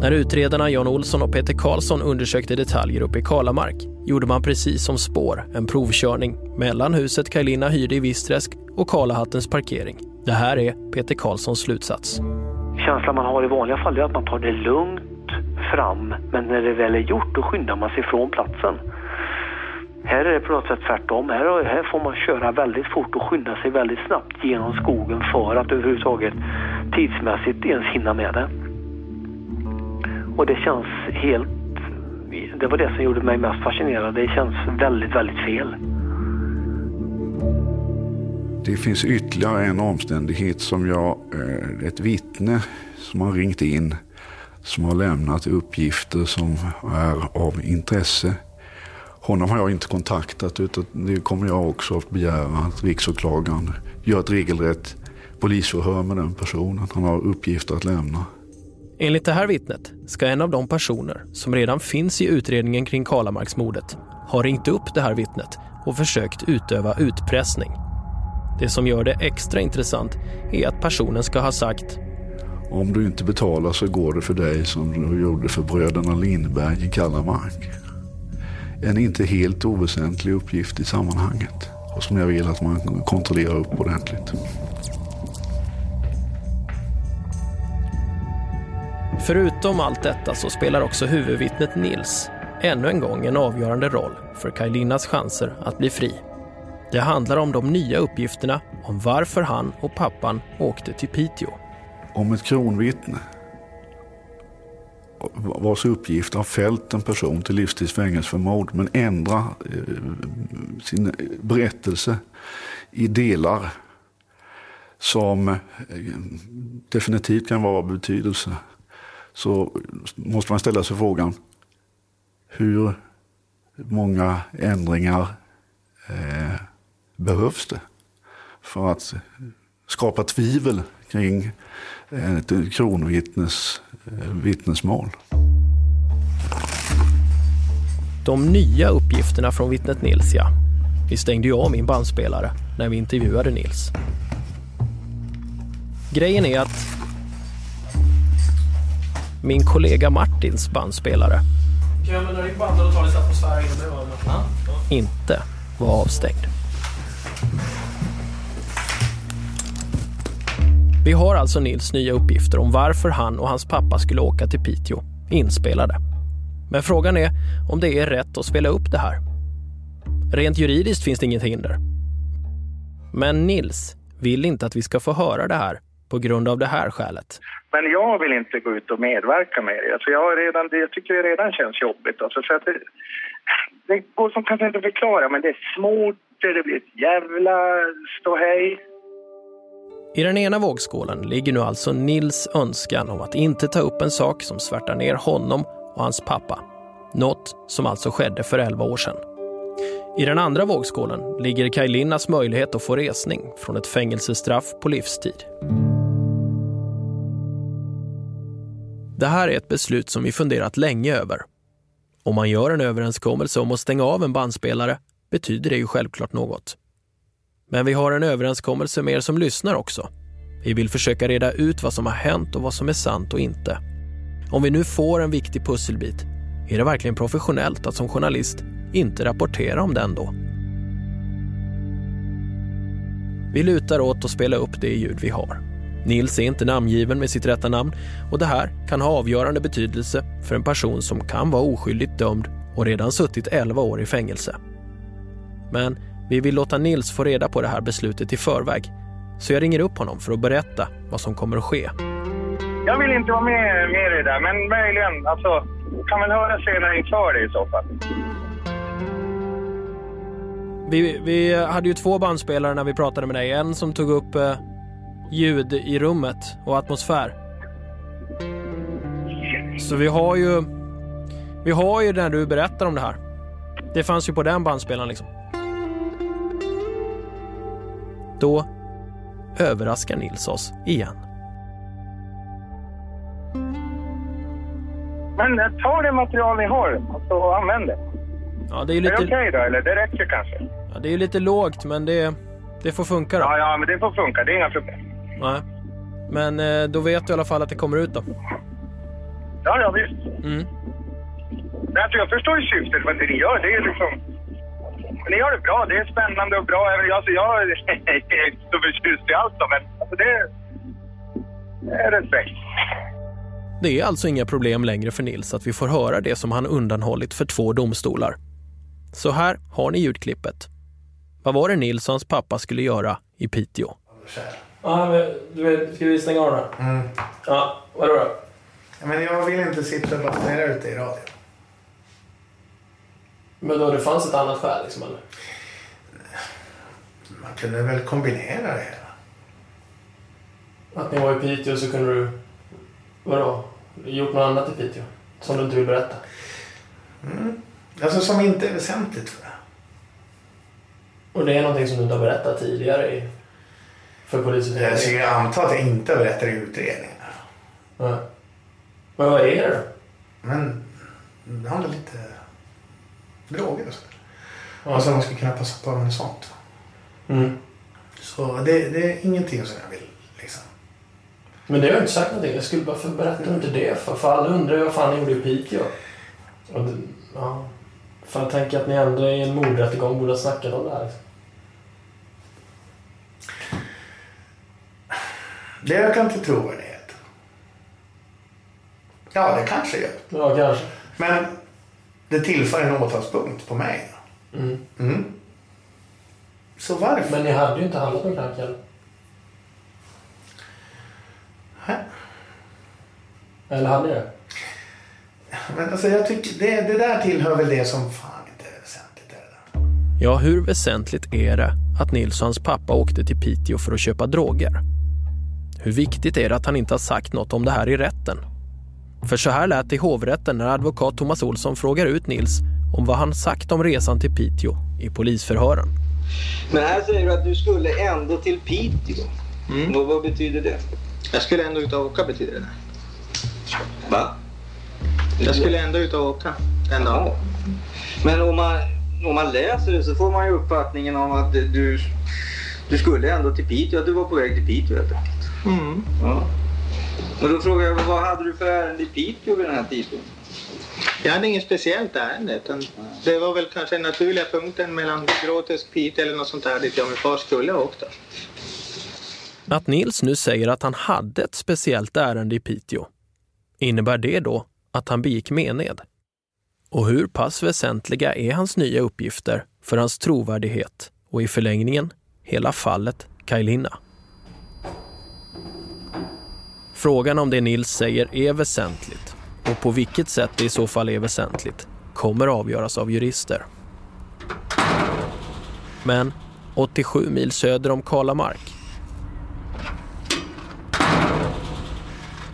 När utredarna Jan Olsson och Peter Karlsson undersökte detaljer uppe i Kalamark gjorde man precis som spår en provkörning mellan huset Kaj Linna hyrde i Visträsk och Kalahattens parkering. Det här är Peter Karlssons slutsats. Känslan man har i vanliga fall är att man tar det lugnt fram, men när det väl är gjort då skyndar man sig från platsen. Här är det på något sätt tvärtom. Här, här får man köra väldigt fort och skynda sig väldigt snabbt genom skogen för att överhuvudtaget tidsmässigt ens hinna med det. Och det känns helt... Det var det som gjorde mig mest fascinerad. Det känns väldigt, väldigt fel. Det finns ytterligare en omständighet som jag, eh, ett vittne som har ringt in, som har lämnat uppgifter som är av intresse. Honom har jag inte kontaktat utan det kommer jag också att begära att riksåklagaren gör ett regelrätt polisförhör med den personen. Han har uppgifter att lämna. Enligt det här vittnet ska en av de personer som redan finns i utredningen kring Kalamarksmordet ha ringt upp det här vittnet och försökt utöva utpressning. Det som gör det extra intressant är att personen ska ha sagt Om du inte betalar så går det för dig som du gjorde för bröderna Lindberg i Kalamark. en inte helt oväsentlig uppgift i sammanhanget. Och som jag vill att man kontrollerar upp ordentligt. Förutom allt detta så spelar också huvudvittnet Nils ännu en gång en avgörande roll för Kajlinas chanser att bli fri. Det handlar om de nya uppgifterna om varför han och pappan åkte till Piteå. Om ett kronvittne vars uppgift har fällt en person till livstids fängelse för mord men ändra eh, sin eh, berättelse i delar som eh, definitivt kan vara av betydelse så måste man ställa sig frågan hur många ändringar eh, behövs det för att skapa tvivel kring ett kronvittnes eh, vittnesmål. De nya uppgifterna från vittnet Nils, ja. Vi stängde ju av min bandspelare när vi intervjuade Nils. Grejen är att min kollega Martins bandspelare inte var avstängd. Vi har alltså Nils nya uppgifter om varför han och hans pappa skulle åka till Piteå, inspelade. Men frågan är om det är rätt att spela upp det här. Rent juridiskt finns det inget hinder. Men Nils vill inte att vi ska få höra det här på grund av det här skälet. Men jag vill inte gå ut och medverka med det. Alltså jag, har redan, jag tycker det redan känns jobbigt. Alltså för att det, det går som kanske inte att förklara, men det är smort, det blir ett jävla ståhej. I den ena vågskålen ligger nu alltså Nils önskan om att inte ta upp en sak som svärtar ner honom och hans pappa. Något som alltså skedde för 11 år sedan. I den andra vågskålen ligger Kaj möjlighet att få resning från ett fängelsestraff på livstid. Det här är ett beslut som vi funderat länge över. Om man gör en överenskommelse om att stänga av en bandspelare betyder det ju självklart något. Men vi har en överenskommelse med er som lyssnar också. Vi vill försöka reda ut vad som har hänt och vad som är sant och inte. Om vi nu får en viktig pusselbit, är det verkligen professionellt att som journalist inte rapportera om den då? Vi lutar åt att spela upp det ljud vi har. Nils är inte namngiven med sitt rätta namn och det här kan ha avgörande betydelse för en person som kan vara oskyldigt dömd och redan suttit 11 år i fängelse. Men vi vill låta Nils få reda på det här beslutet i förväg. Så jag ringer upp honom för att berätta vad som kommer att ske. Jag vill inte vara med, med i det där, men möjligen. Alltså, kan väl höra senare inför det i så fall. Vi, vi hade ju två bandspelare när vi pratade med dig. En som tog upp eh, ljud i rummet och atmosfär. Så vi har ju... Vi har ju när du berättar om det här. Det fanns ju på den bandspelaren liksom. Då överraskar Nils oss igen. Men eh, ta det material ni har alltså, och använd det. Ja, det är, lite... är det okej okay då, eller? Det räcker kanske? Ja, det är lite lågt, men det, det får funka då. Ja, ja, men det får funka. Det är inga problem. Nej. Men eh, då vet du i alla fall att det kommer ut då. Ja, ja visst. Mm. Alltså, jag förstår ju syftet med det ni gör. Det är liksom men ni gör det bra. Det är spännande och bra. Alltså, jag är inte så förtjust i allt, men alltså, det, det är respekt. Det är alltså inga problem längre för Nils att vi får höra det som han undanhållit för två domstolar. Så här har ni ljudklippet. Vad var det Nils och hans pappa skulle göra i Piteå? Ja, men du vet, ska vi stänga av den här? Mm. Ja, vadå då? Ja, men jag vill inte sitta och basunera ut det i radio. Men då det fanns ett annat skäl liksom eller? Man kunde väl kombinera det hela. Att ni var i Piteå så kunde du, vadå, gjort något annat i Piteå? Som du inte vill berätta? Mm. Alltså som inte är väsentligt för det. Och det är någonting som du inte har berättat tidigare i, för polisutredningen? Jag antar att jag inte berättar i utredningen. Nej. Men vad är det då? Men det handlar lite droger och så. Ja. Alltså man ska kunna passa på med sånt. Mm. Så det, det, är ingenting som jag vill liksom. Men det har jag inte sagt någonting. Jag skulle bara för berätta inte det för. För alla undrar ju vad fan jag gjorde i Piteå. Och ja. För jag tänker att ni ändå i en mordrättegång borde ha snackat om det här. Liksom. Det ökar inte trovärdighet. Ja, det kanske gör. Ja, kanske. Men det tillför en åtalspunkt på mig. Mm. Mm. Så varför? Men ni hade ju inte handlat med knark heller. Hä? Eller hade ni det? Men alltså jag tycker det, det där tillhör väl det som fan inte är väsentligt. Ja, hur väsentligt är det att Nils och hans pappa åkte till Piteå för att köpa droger? Hur viktigt är det att han inte har sagt något om det här i rätten? För så här lät det i hovrätten när advokat Thomas Olsson frågar ut Nils om vad han sagt om resan till Piteå i polisförhören. Men här säger du att du skulle ändå till Piteå. Mm. Vad, vad betyder det? Jag skulle ändå ut och åka betyder det. Va? Jag skulle ändå ut och åka en dag. Men om man, om man läser det så får man ju uppfattningen om att du, du skulle ändå till Piteå, att du var på väg till Piteå helt enkelt. Mm. Ja. Och då frågar jag, vad hade du för ärende i Piteå vid den här tidpunkten? Jag hade inget speciellt ärende. Utan det var väl kanske den naturliga punkten mellan Gråtest, Piteå eller något sånt där dit jag och min far skulle ha åkt. Att Nils nu säger att han hade ett speciellt ärende i Piteå, innebär det då att han begick mened? Och hur pass väsentliga är hans nya uppgifter för hans trovärdighet och i förlängningen hela fallet Kaj Linna? Frågan om det Nils säger är väsentligt och på vilket sätt det i så fall är väsentligt kommer avgöras av jurister. Men 87 mil söder om Kalamark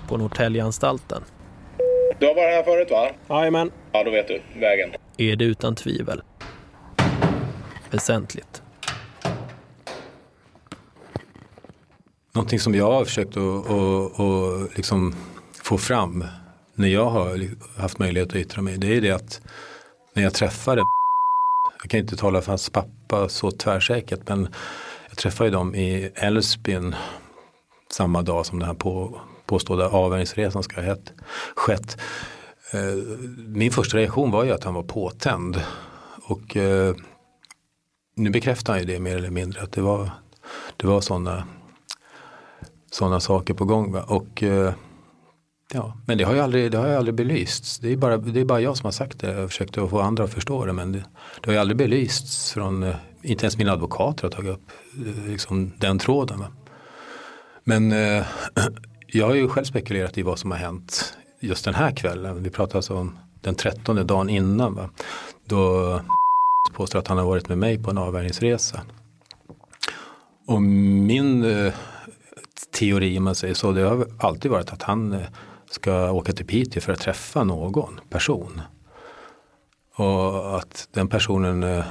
på Norrtäljeanstalten Du har varit här förut va? Jajamän. Ja, då vet du. Vägen. är det utan tvivel väsentligt. Någonting som jag har försökt att, att, att liksom få fram när jag har haft möjlighet att yttra mig, det är det att när jag träffade jag kan inte tala för hans pappa så tvärsäkert, men jag träffade dem i Älvsbyn samma dag som den här på, påstådda avvärjningsresan ska ha hett, skett. Eh, min första reaktion var ju att han var påtänd. Och eh, nu bekräftar han ju det mer eller mindre att det var, det var sådana sådana saker på gång. Va? Och, eh, ja, men det har ju aldrig, det har ju aldrig belysts. Det är, bara, det är bara jag som har sagt det. Jag försökte få andra att förstå det. Men det, det har ju aldrig belysts från, eh, inte ens mina advokater har tagit upp eh, liksom, den tråden. Va? Men eh, jag har ju själv spekulerat i vad som har hänt just den här kvällen. Vi pratar alltså om den trettonde dagen innan. Va? Då påstår att han har varit med mig på en avvärjningsresa. Och min eh, teori om man säger så, det har alltid varit att han eh, ska åka till Piteå för att träffa någon person. Och att den personen eh,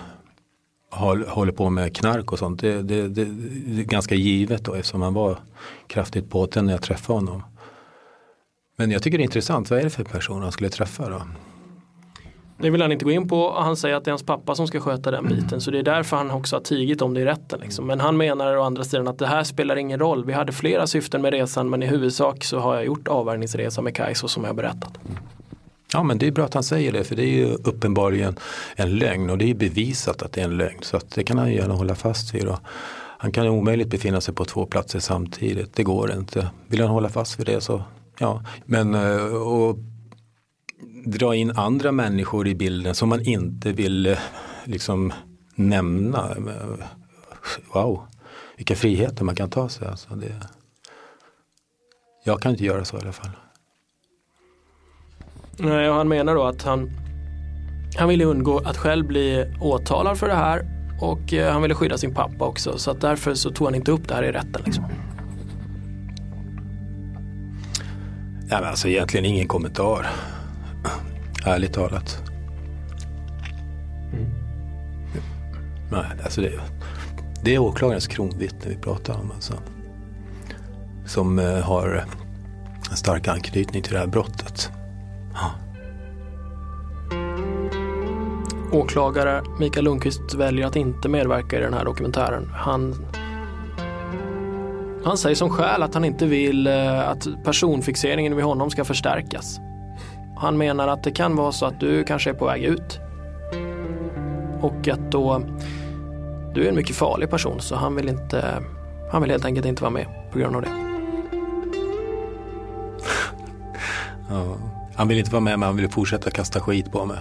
håller på med knark och sånt, det, det, det, det är ganska givet då eftersom han var kraftigt påtänd när jag träffade honom. Men jag tycker det är intressant, vad är det för person han skulle träffa då? Det vill han inte gå in på. Han säger att det är hans pappa som ska sköta den biten. Så det är därför han också har tigit om det i rätten. Liksom. Men han menar å andra sidan att det här spelar ingen roll. Vi hade flera syften med resan men i huvudsak så har jag gjort avvärjningsresa med Kajso som jag berättat. Ja men det är bra att han säger det för det är ju uppenbarligen en lögn och det är bevisat att det är en lögn. Så det kan han ju gärna hålla fast vid. Då. Han kan ju omöjligt befinna sig på två platser samtidigt. Det går inte. Vill han hålla fast vid det så ja. Men eh, och dra in andra människor i bilden som man inte vill eh, liksom nämna. Wow, vilka friheter man kan ta sig. Alltså det, jag kan inte göra så i alla fall. Nej, och han menar då att han, han ville undgå att själv bli åtalad för det här och eh, han ville skydda sin pappa också. Så att därför så tog han inte upp det här i rätten. Liksom. Nej, men alltså egentligen ingen kommentar. Ärligt talat. Nej, alltså det, det är åklagarens kronvittne vi pratar om. Alltså. Som eh, har en stark anknytning till det här brottet. Åklagare Mikael Lundqvist väljer att inte medverka i den här dokumentären. Han, han säger som skäl att han inte vill eh, att personfixeringen vid honom ska förstärkas. Han menar att det kan vara så att du kanske är på väg ut. Och att då, du är en mycket farlig person så han vill inte, han vill helt enkelt inte vara med på grund av det. Ja. Han vill inte vara med men han vill fortsätta kasta skit på mig.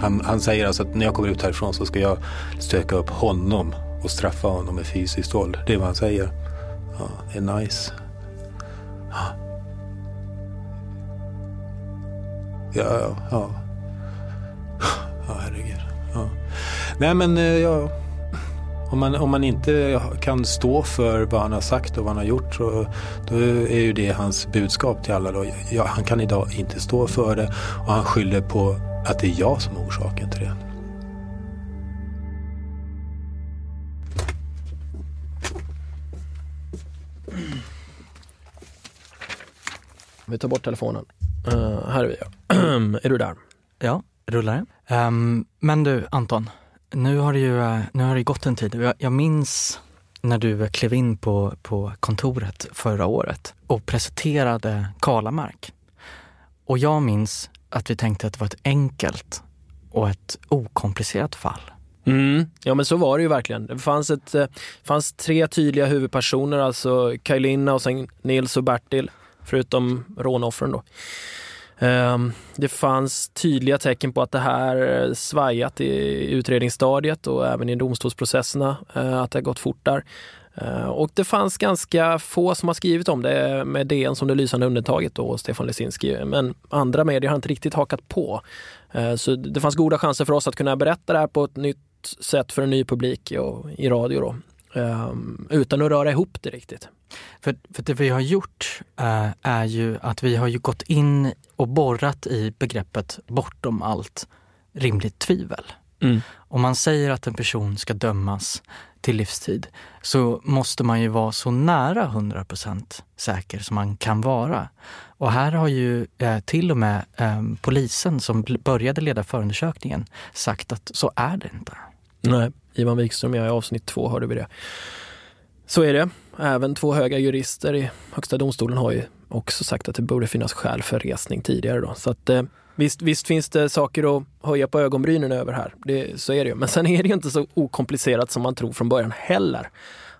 Han, han säger alltså att när jag kommer ut härifrån så ska jag stöka upp honom och straffa honom med fysiskt våld. Det är vad han säger. Ja, det är nice. Ja, ja. Ja, ja herregud. Ja. Nej men eh, ja, om, man, om man inte kan stå för vad han har sagt och vad han har gjort så då är ju det hans budskap till alla. Då. Ja, han kan idag inte stå för det och han skyller på att det är jag som är orsaken till det. Vi tar bort telefonen. Uh, här är vi. ja är du där? Ja, rullar um, Men du Anton, nu har det ju eh, nu har det gått en tid. Jag, jag minns när du klev in på, på kontoret förra året och presenterade Kalamark. Och jag minns att vi tänkte att det var ett enkelt och ett okomplicerat fall. Mm. Ja men så var det ju verkligen. Det fanns, ett, eh, fanns tre tydliga huvudpersoner, alltså Kajlina och sen Nils och Bertil, förutom rånoffren då. Ehm, det fanns tydliga tecken på att det här eh, svajat i utredningsstadiet och även i domstolsprocesserna, eh, att det har gått fort där. Ehm, och det fanns ganska få som har skrivit om det, med DN som det lysande undantaget och Stefan Lesinski. Men andra medier har inte riktigt hakat på. Ehm, så det fanns goda chanser för oss att kunna berätta det här på ett nytt sätt för en ny publik i radio. Då. Utan att röra ihop det riktigt. För, för det vi har gjort äh, är ju att vi har ju gått in och borrat i begreppet bortom allt rimligt tvivel. Mm. Om man säger att en person ska dömas till livstid så måste man ju vara så nära 100% säker som man kan vara. Och här har ju eh, till och med eh, polisen som började leda förundersökningen sagt att så är det inte. Nej, Ivan Wikström, jag i avsnitt två hörde vi det. Så är det. Även två höga jurister i Högsta domstolen har ju också sagt att det borde finnas skäl för resning tidigare. Då. Så att, eh, visst, visst finns det saker att höja på ögonbrynen över här. Det, så är det ju. Men sen är det ju inte så okomplicerat som man tror från början heller.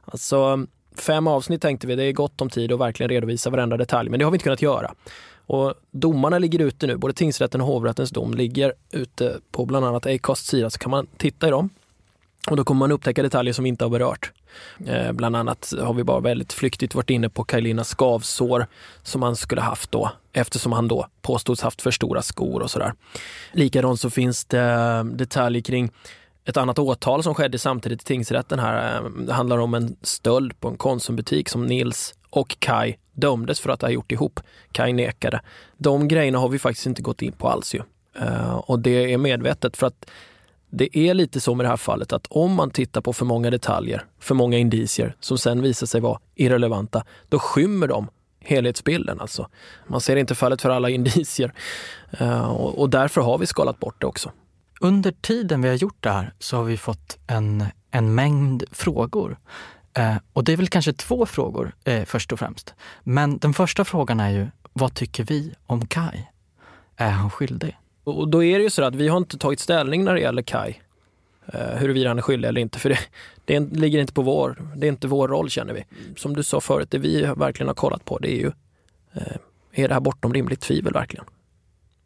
Alltså, fem avsnitt tänkte vi, det är gott om tid att verkligen redovisa varenda detalj, men det har vi inte kunnat göra. Och domarna ligger ute nu, både tingsrätten och hovrättens dom ligger ute på bland annat Acasts sida, så kan man titta i dem. Och då kommer man upptäcka detaljer som vi inte har berört. Eh, bland annat har vi bara väldigt flyktigt varit inne på Kajlinas skavsår som han skulle haft då eftersom han då påstods haft för stora skor och sådär. Likadant så finns det detaljer kring ett annat åtal som skedde samtidigt i tingsrätten här. Eh, det handlar om en stöld på en Konsumbutik som Nils och Kai dömdes för att ha gjort ihop. Kai nekade. De grejerna har vi faktiskt inte gått in på alls ju. Uh, och det är medvetet för att det är lite så med det här fallet att om man tittar på för många detaljer, för många indicier som sen visar sig vara irrelevanta, då skymmer de helhetsbilden. Alltså. Man ser inte fallet för alla indicier eh, och, därför har vi skalat bort det också. Under tiden vi har gjort det här så har vi fått en, en mängd frågor. Eh, och det är väl kanske två frågor eh, först och främst. Men den första frågan är ju, vad tycker vi om Kai? Är han skyldig? Och då är det ju så att vi har inte tagit ställning när det gäller Kai. Eh, huruvida han är skyldig eller inte, för det, det ligger inte på vår, det är inte vår roll känner vi. Som du sa förut, det vi verkligen har kollat på det är ju, eh, är det här bortom rimligt tvivel verkligen?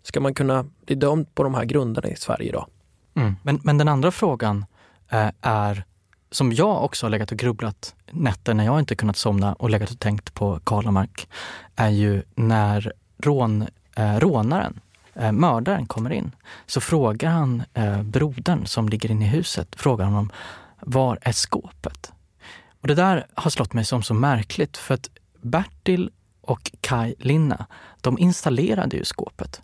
Ska man kunna bli dömd på de här grunderna i Sverige idag? Mm. Men, men den andra frågan eh, är, som jag också har legat och grubblat nätter när jag inte kunnat somna och legat och tänkt på Karlamark, är ju när rån, eh, rånaren eh, mördaren kommer in så frågar han eh, brodern som ligger inne i huset, frågar honom var är skåpet? Och det där har slått mig som så märkligt för att Bertil och Kai Linna, de installerade ju skåpet.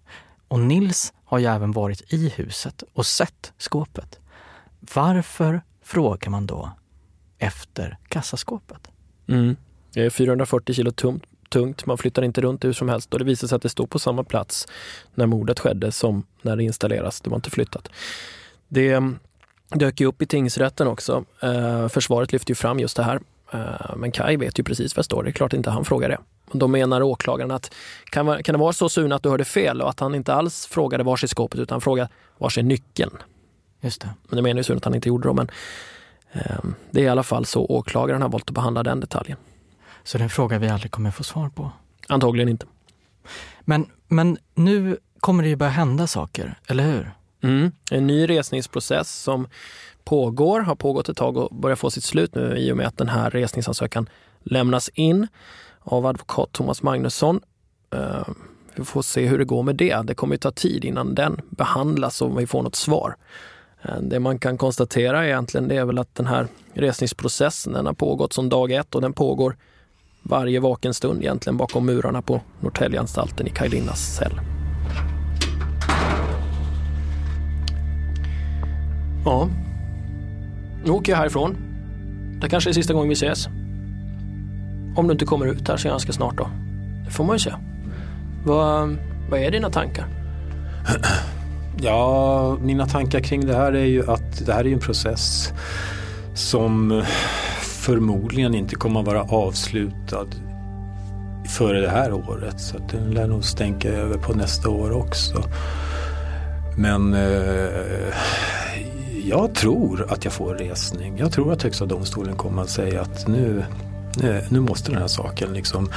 Och Nils har ju även varit i huset och sett skåpet. Varför frågar man då efter kassaskåpet? Mm. Det är 440 kilo tungt, tungt, man flyttar inte runt hur som helst och det visar sig att det står på samma plats när mordet skedde som när det installeras. Det var inte flyttat. Det mm, dök ju upp i tingsrätten också. Eh, försvaret lyfte ju fram just det här. Eh, men Kai vet ju precis vad det står. Det är klart inte han frågar det. Då menar åklagaren att kan, kan det vara så Sune att du hörde fel och att han inte alls frågade var är skåpet utan frågade var är nyckeln? Just det. Men det menar ju så att han inte gjorde det. Men eh, det är i alla fall så åklagaren har valt att behandla den detaljen. Så det är en fråga vi aldrig kommer få svar på? Antagligen inte. Men, men nu kommer det ju börja hända saker, eller hur? Mm. En ny resningsprocess som pågår, har pågått ett tag och börjar få sitt slut nu i och med att den här resningsansökan lämnas in av advokat Thomas Magnusson. Uh, vi får se hur det går med det. Det kommer ju ta tid innan den behandlas och vi får något svar. Uh, det man kan konstatera egentligen det är väl att den här resningsprocessen den har pågått som dag ett och den pågår varje vaken stund egentligen bakom murarna på Norrtäljeanstalten i Kaj cell. Ja, nu åker jag härifrån. Det kanske är sista gången vi ses. Om du inte kommer ut här så ganska snart då. Det får man ju se. Vad, vad är dina tankar? Ja, mina tankar kring det här är ju att det här är en process som förmodligen inte kommer att vara avslutad före det här året. Så den lär nog stänka över på nästa år också. Men eh, jag tror att jag får resning. Jag tror att Högsta domstolen kommer att säga att nu, nu måste den här saken liksom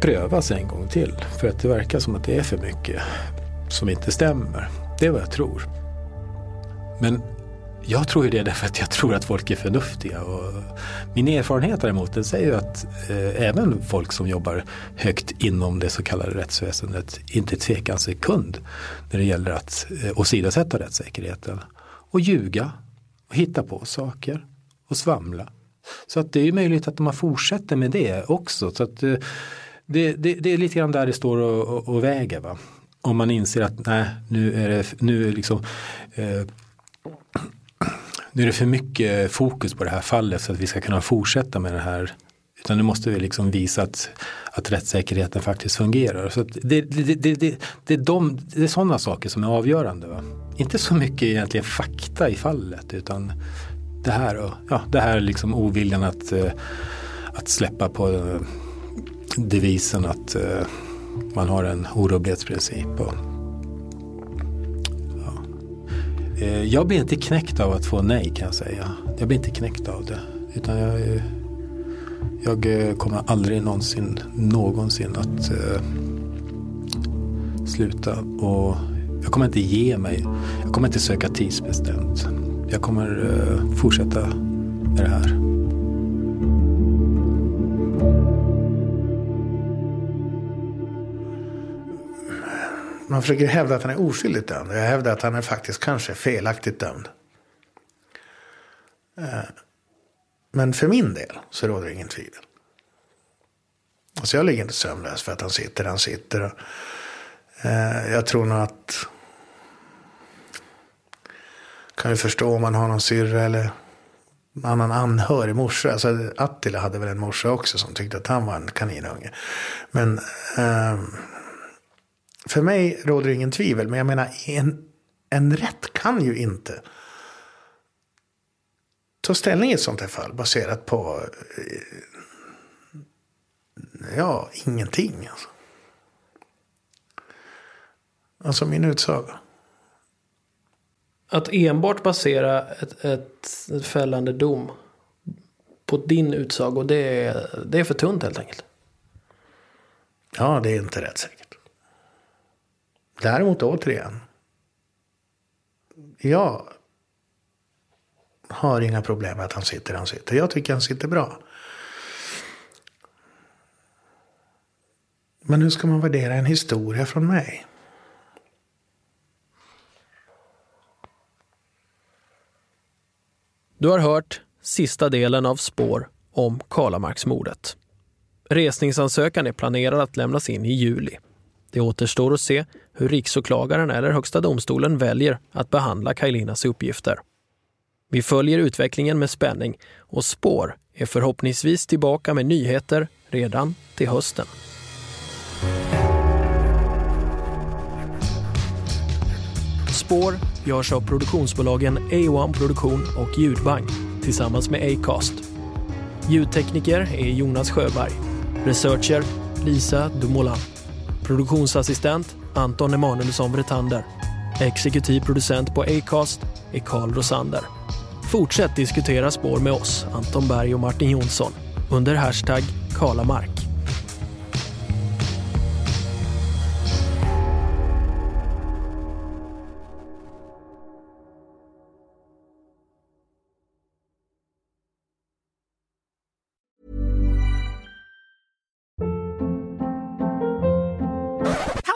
prövas en gång till. För att det verkar som att det är för mycket som inte stämmer. Det är vad jag tror. Men jag tror ju det därför att jag tror att folk är förnuftiga. Och min erfarenhet däremot den säger att eh, även folk som jobbar högt inom det så kallade rättsväsendet inte tvekar en sekund när det gäller att eh, åsidosätta rättssäkerheten. Och ljuga och hitta på saker och svamla. Så att det är ju möjligt att man fortsätter med det också. Så att, eh, det, det, det, är lite grann där det står och, och, och väger. Va? Om man inser att nej, nu är det nu är liksom eh, nu är det för mycket fokus på det här fallet så att vi ska kunna fortsätta med det här. Utan nu måste vi liksom visa att, att rättssäkerheten faktiskt fungerar. Så det, det, det, det, det, är de, det är sådana saker som är avgörande. Va? Inte så mycket egentligen fakta i fallet utan det här, och, ja, det här liksom oviljan att, eh, att släppa på eh, devisen att eh, man har en orubblighetsprincip. Och, Eh, jag blir inte knäckt av att få nej kan jag säga. Jag blir inte knäckt av det. Utan jag, eh, jag eh, kommer aldrig någonsin, någonsin att eh, sluta. Och jag kommer inte ge mig. Jag kommer inte söka tidsbestämt. Jag kommer eh, fortsätta med det här. Man försöker hävda att han är oskyldigt dömd. Jag hävdar att han är faktiskt kanske felaktigt dömd. Eh, men för min del så råder det ingen tvivel. Alltså jag ligger inte sömnlös för att han sitter där han sitter. Eh, jag tror nog att... Kan ju förstå om man har någon syrra eller annan anhörig morsa. Alltså Attila hade väl en morsa också som tyckte att han var en kaninunge. Men... Eh, för mig råder det ingen tvivel, men jag menar en, en rätt kan ju inte ta ställning i ett sånt här fall baserat på eh, ja, ingenting. Alltså, alltså min utsaga. Att enbart basera ett, ett, ett fällande dom på din utsago, det är, det är för tunt helt enkelt. Ja, det är inte rättssäkert. Däremot återigen. Jag har inga problem med att han sitter han sitter. Jag tycker han sitter bra. Men hur ska man värdera en historia från mig? Du har hört sista delen av Spår om Karlamarksmordet. Resningsansökan är planerad att lämnas in i juli. Det återstår att se hur riksåklagaren eller Högsta domstolen väljer att behandla Kajlinas uppgifter. Vi följer utvecklingen med spänning och Spår är förhoppningsvis tillbaka med nyheter redan till hösten. Spår görs av produktionsbolagen A1 Produktion och Ljudbang tillsammans med Acast. Ljudtekniker är Jonas Sjöberg. Researcher Lisa Dumoulin. Produktionsassistent Anton Emanuelsson Vretander. Exekutiv producent på Acast är Carl Rosander. Fortsätt diskutera spår med oss, Anton Berg och Martin Jonsson, under hashtag Kalamark.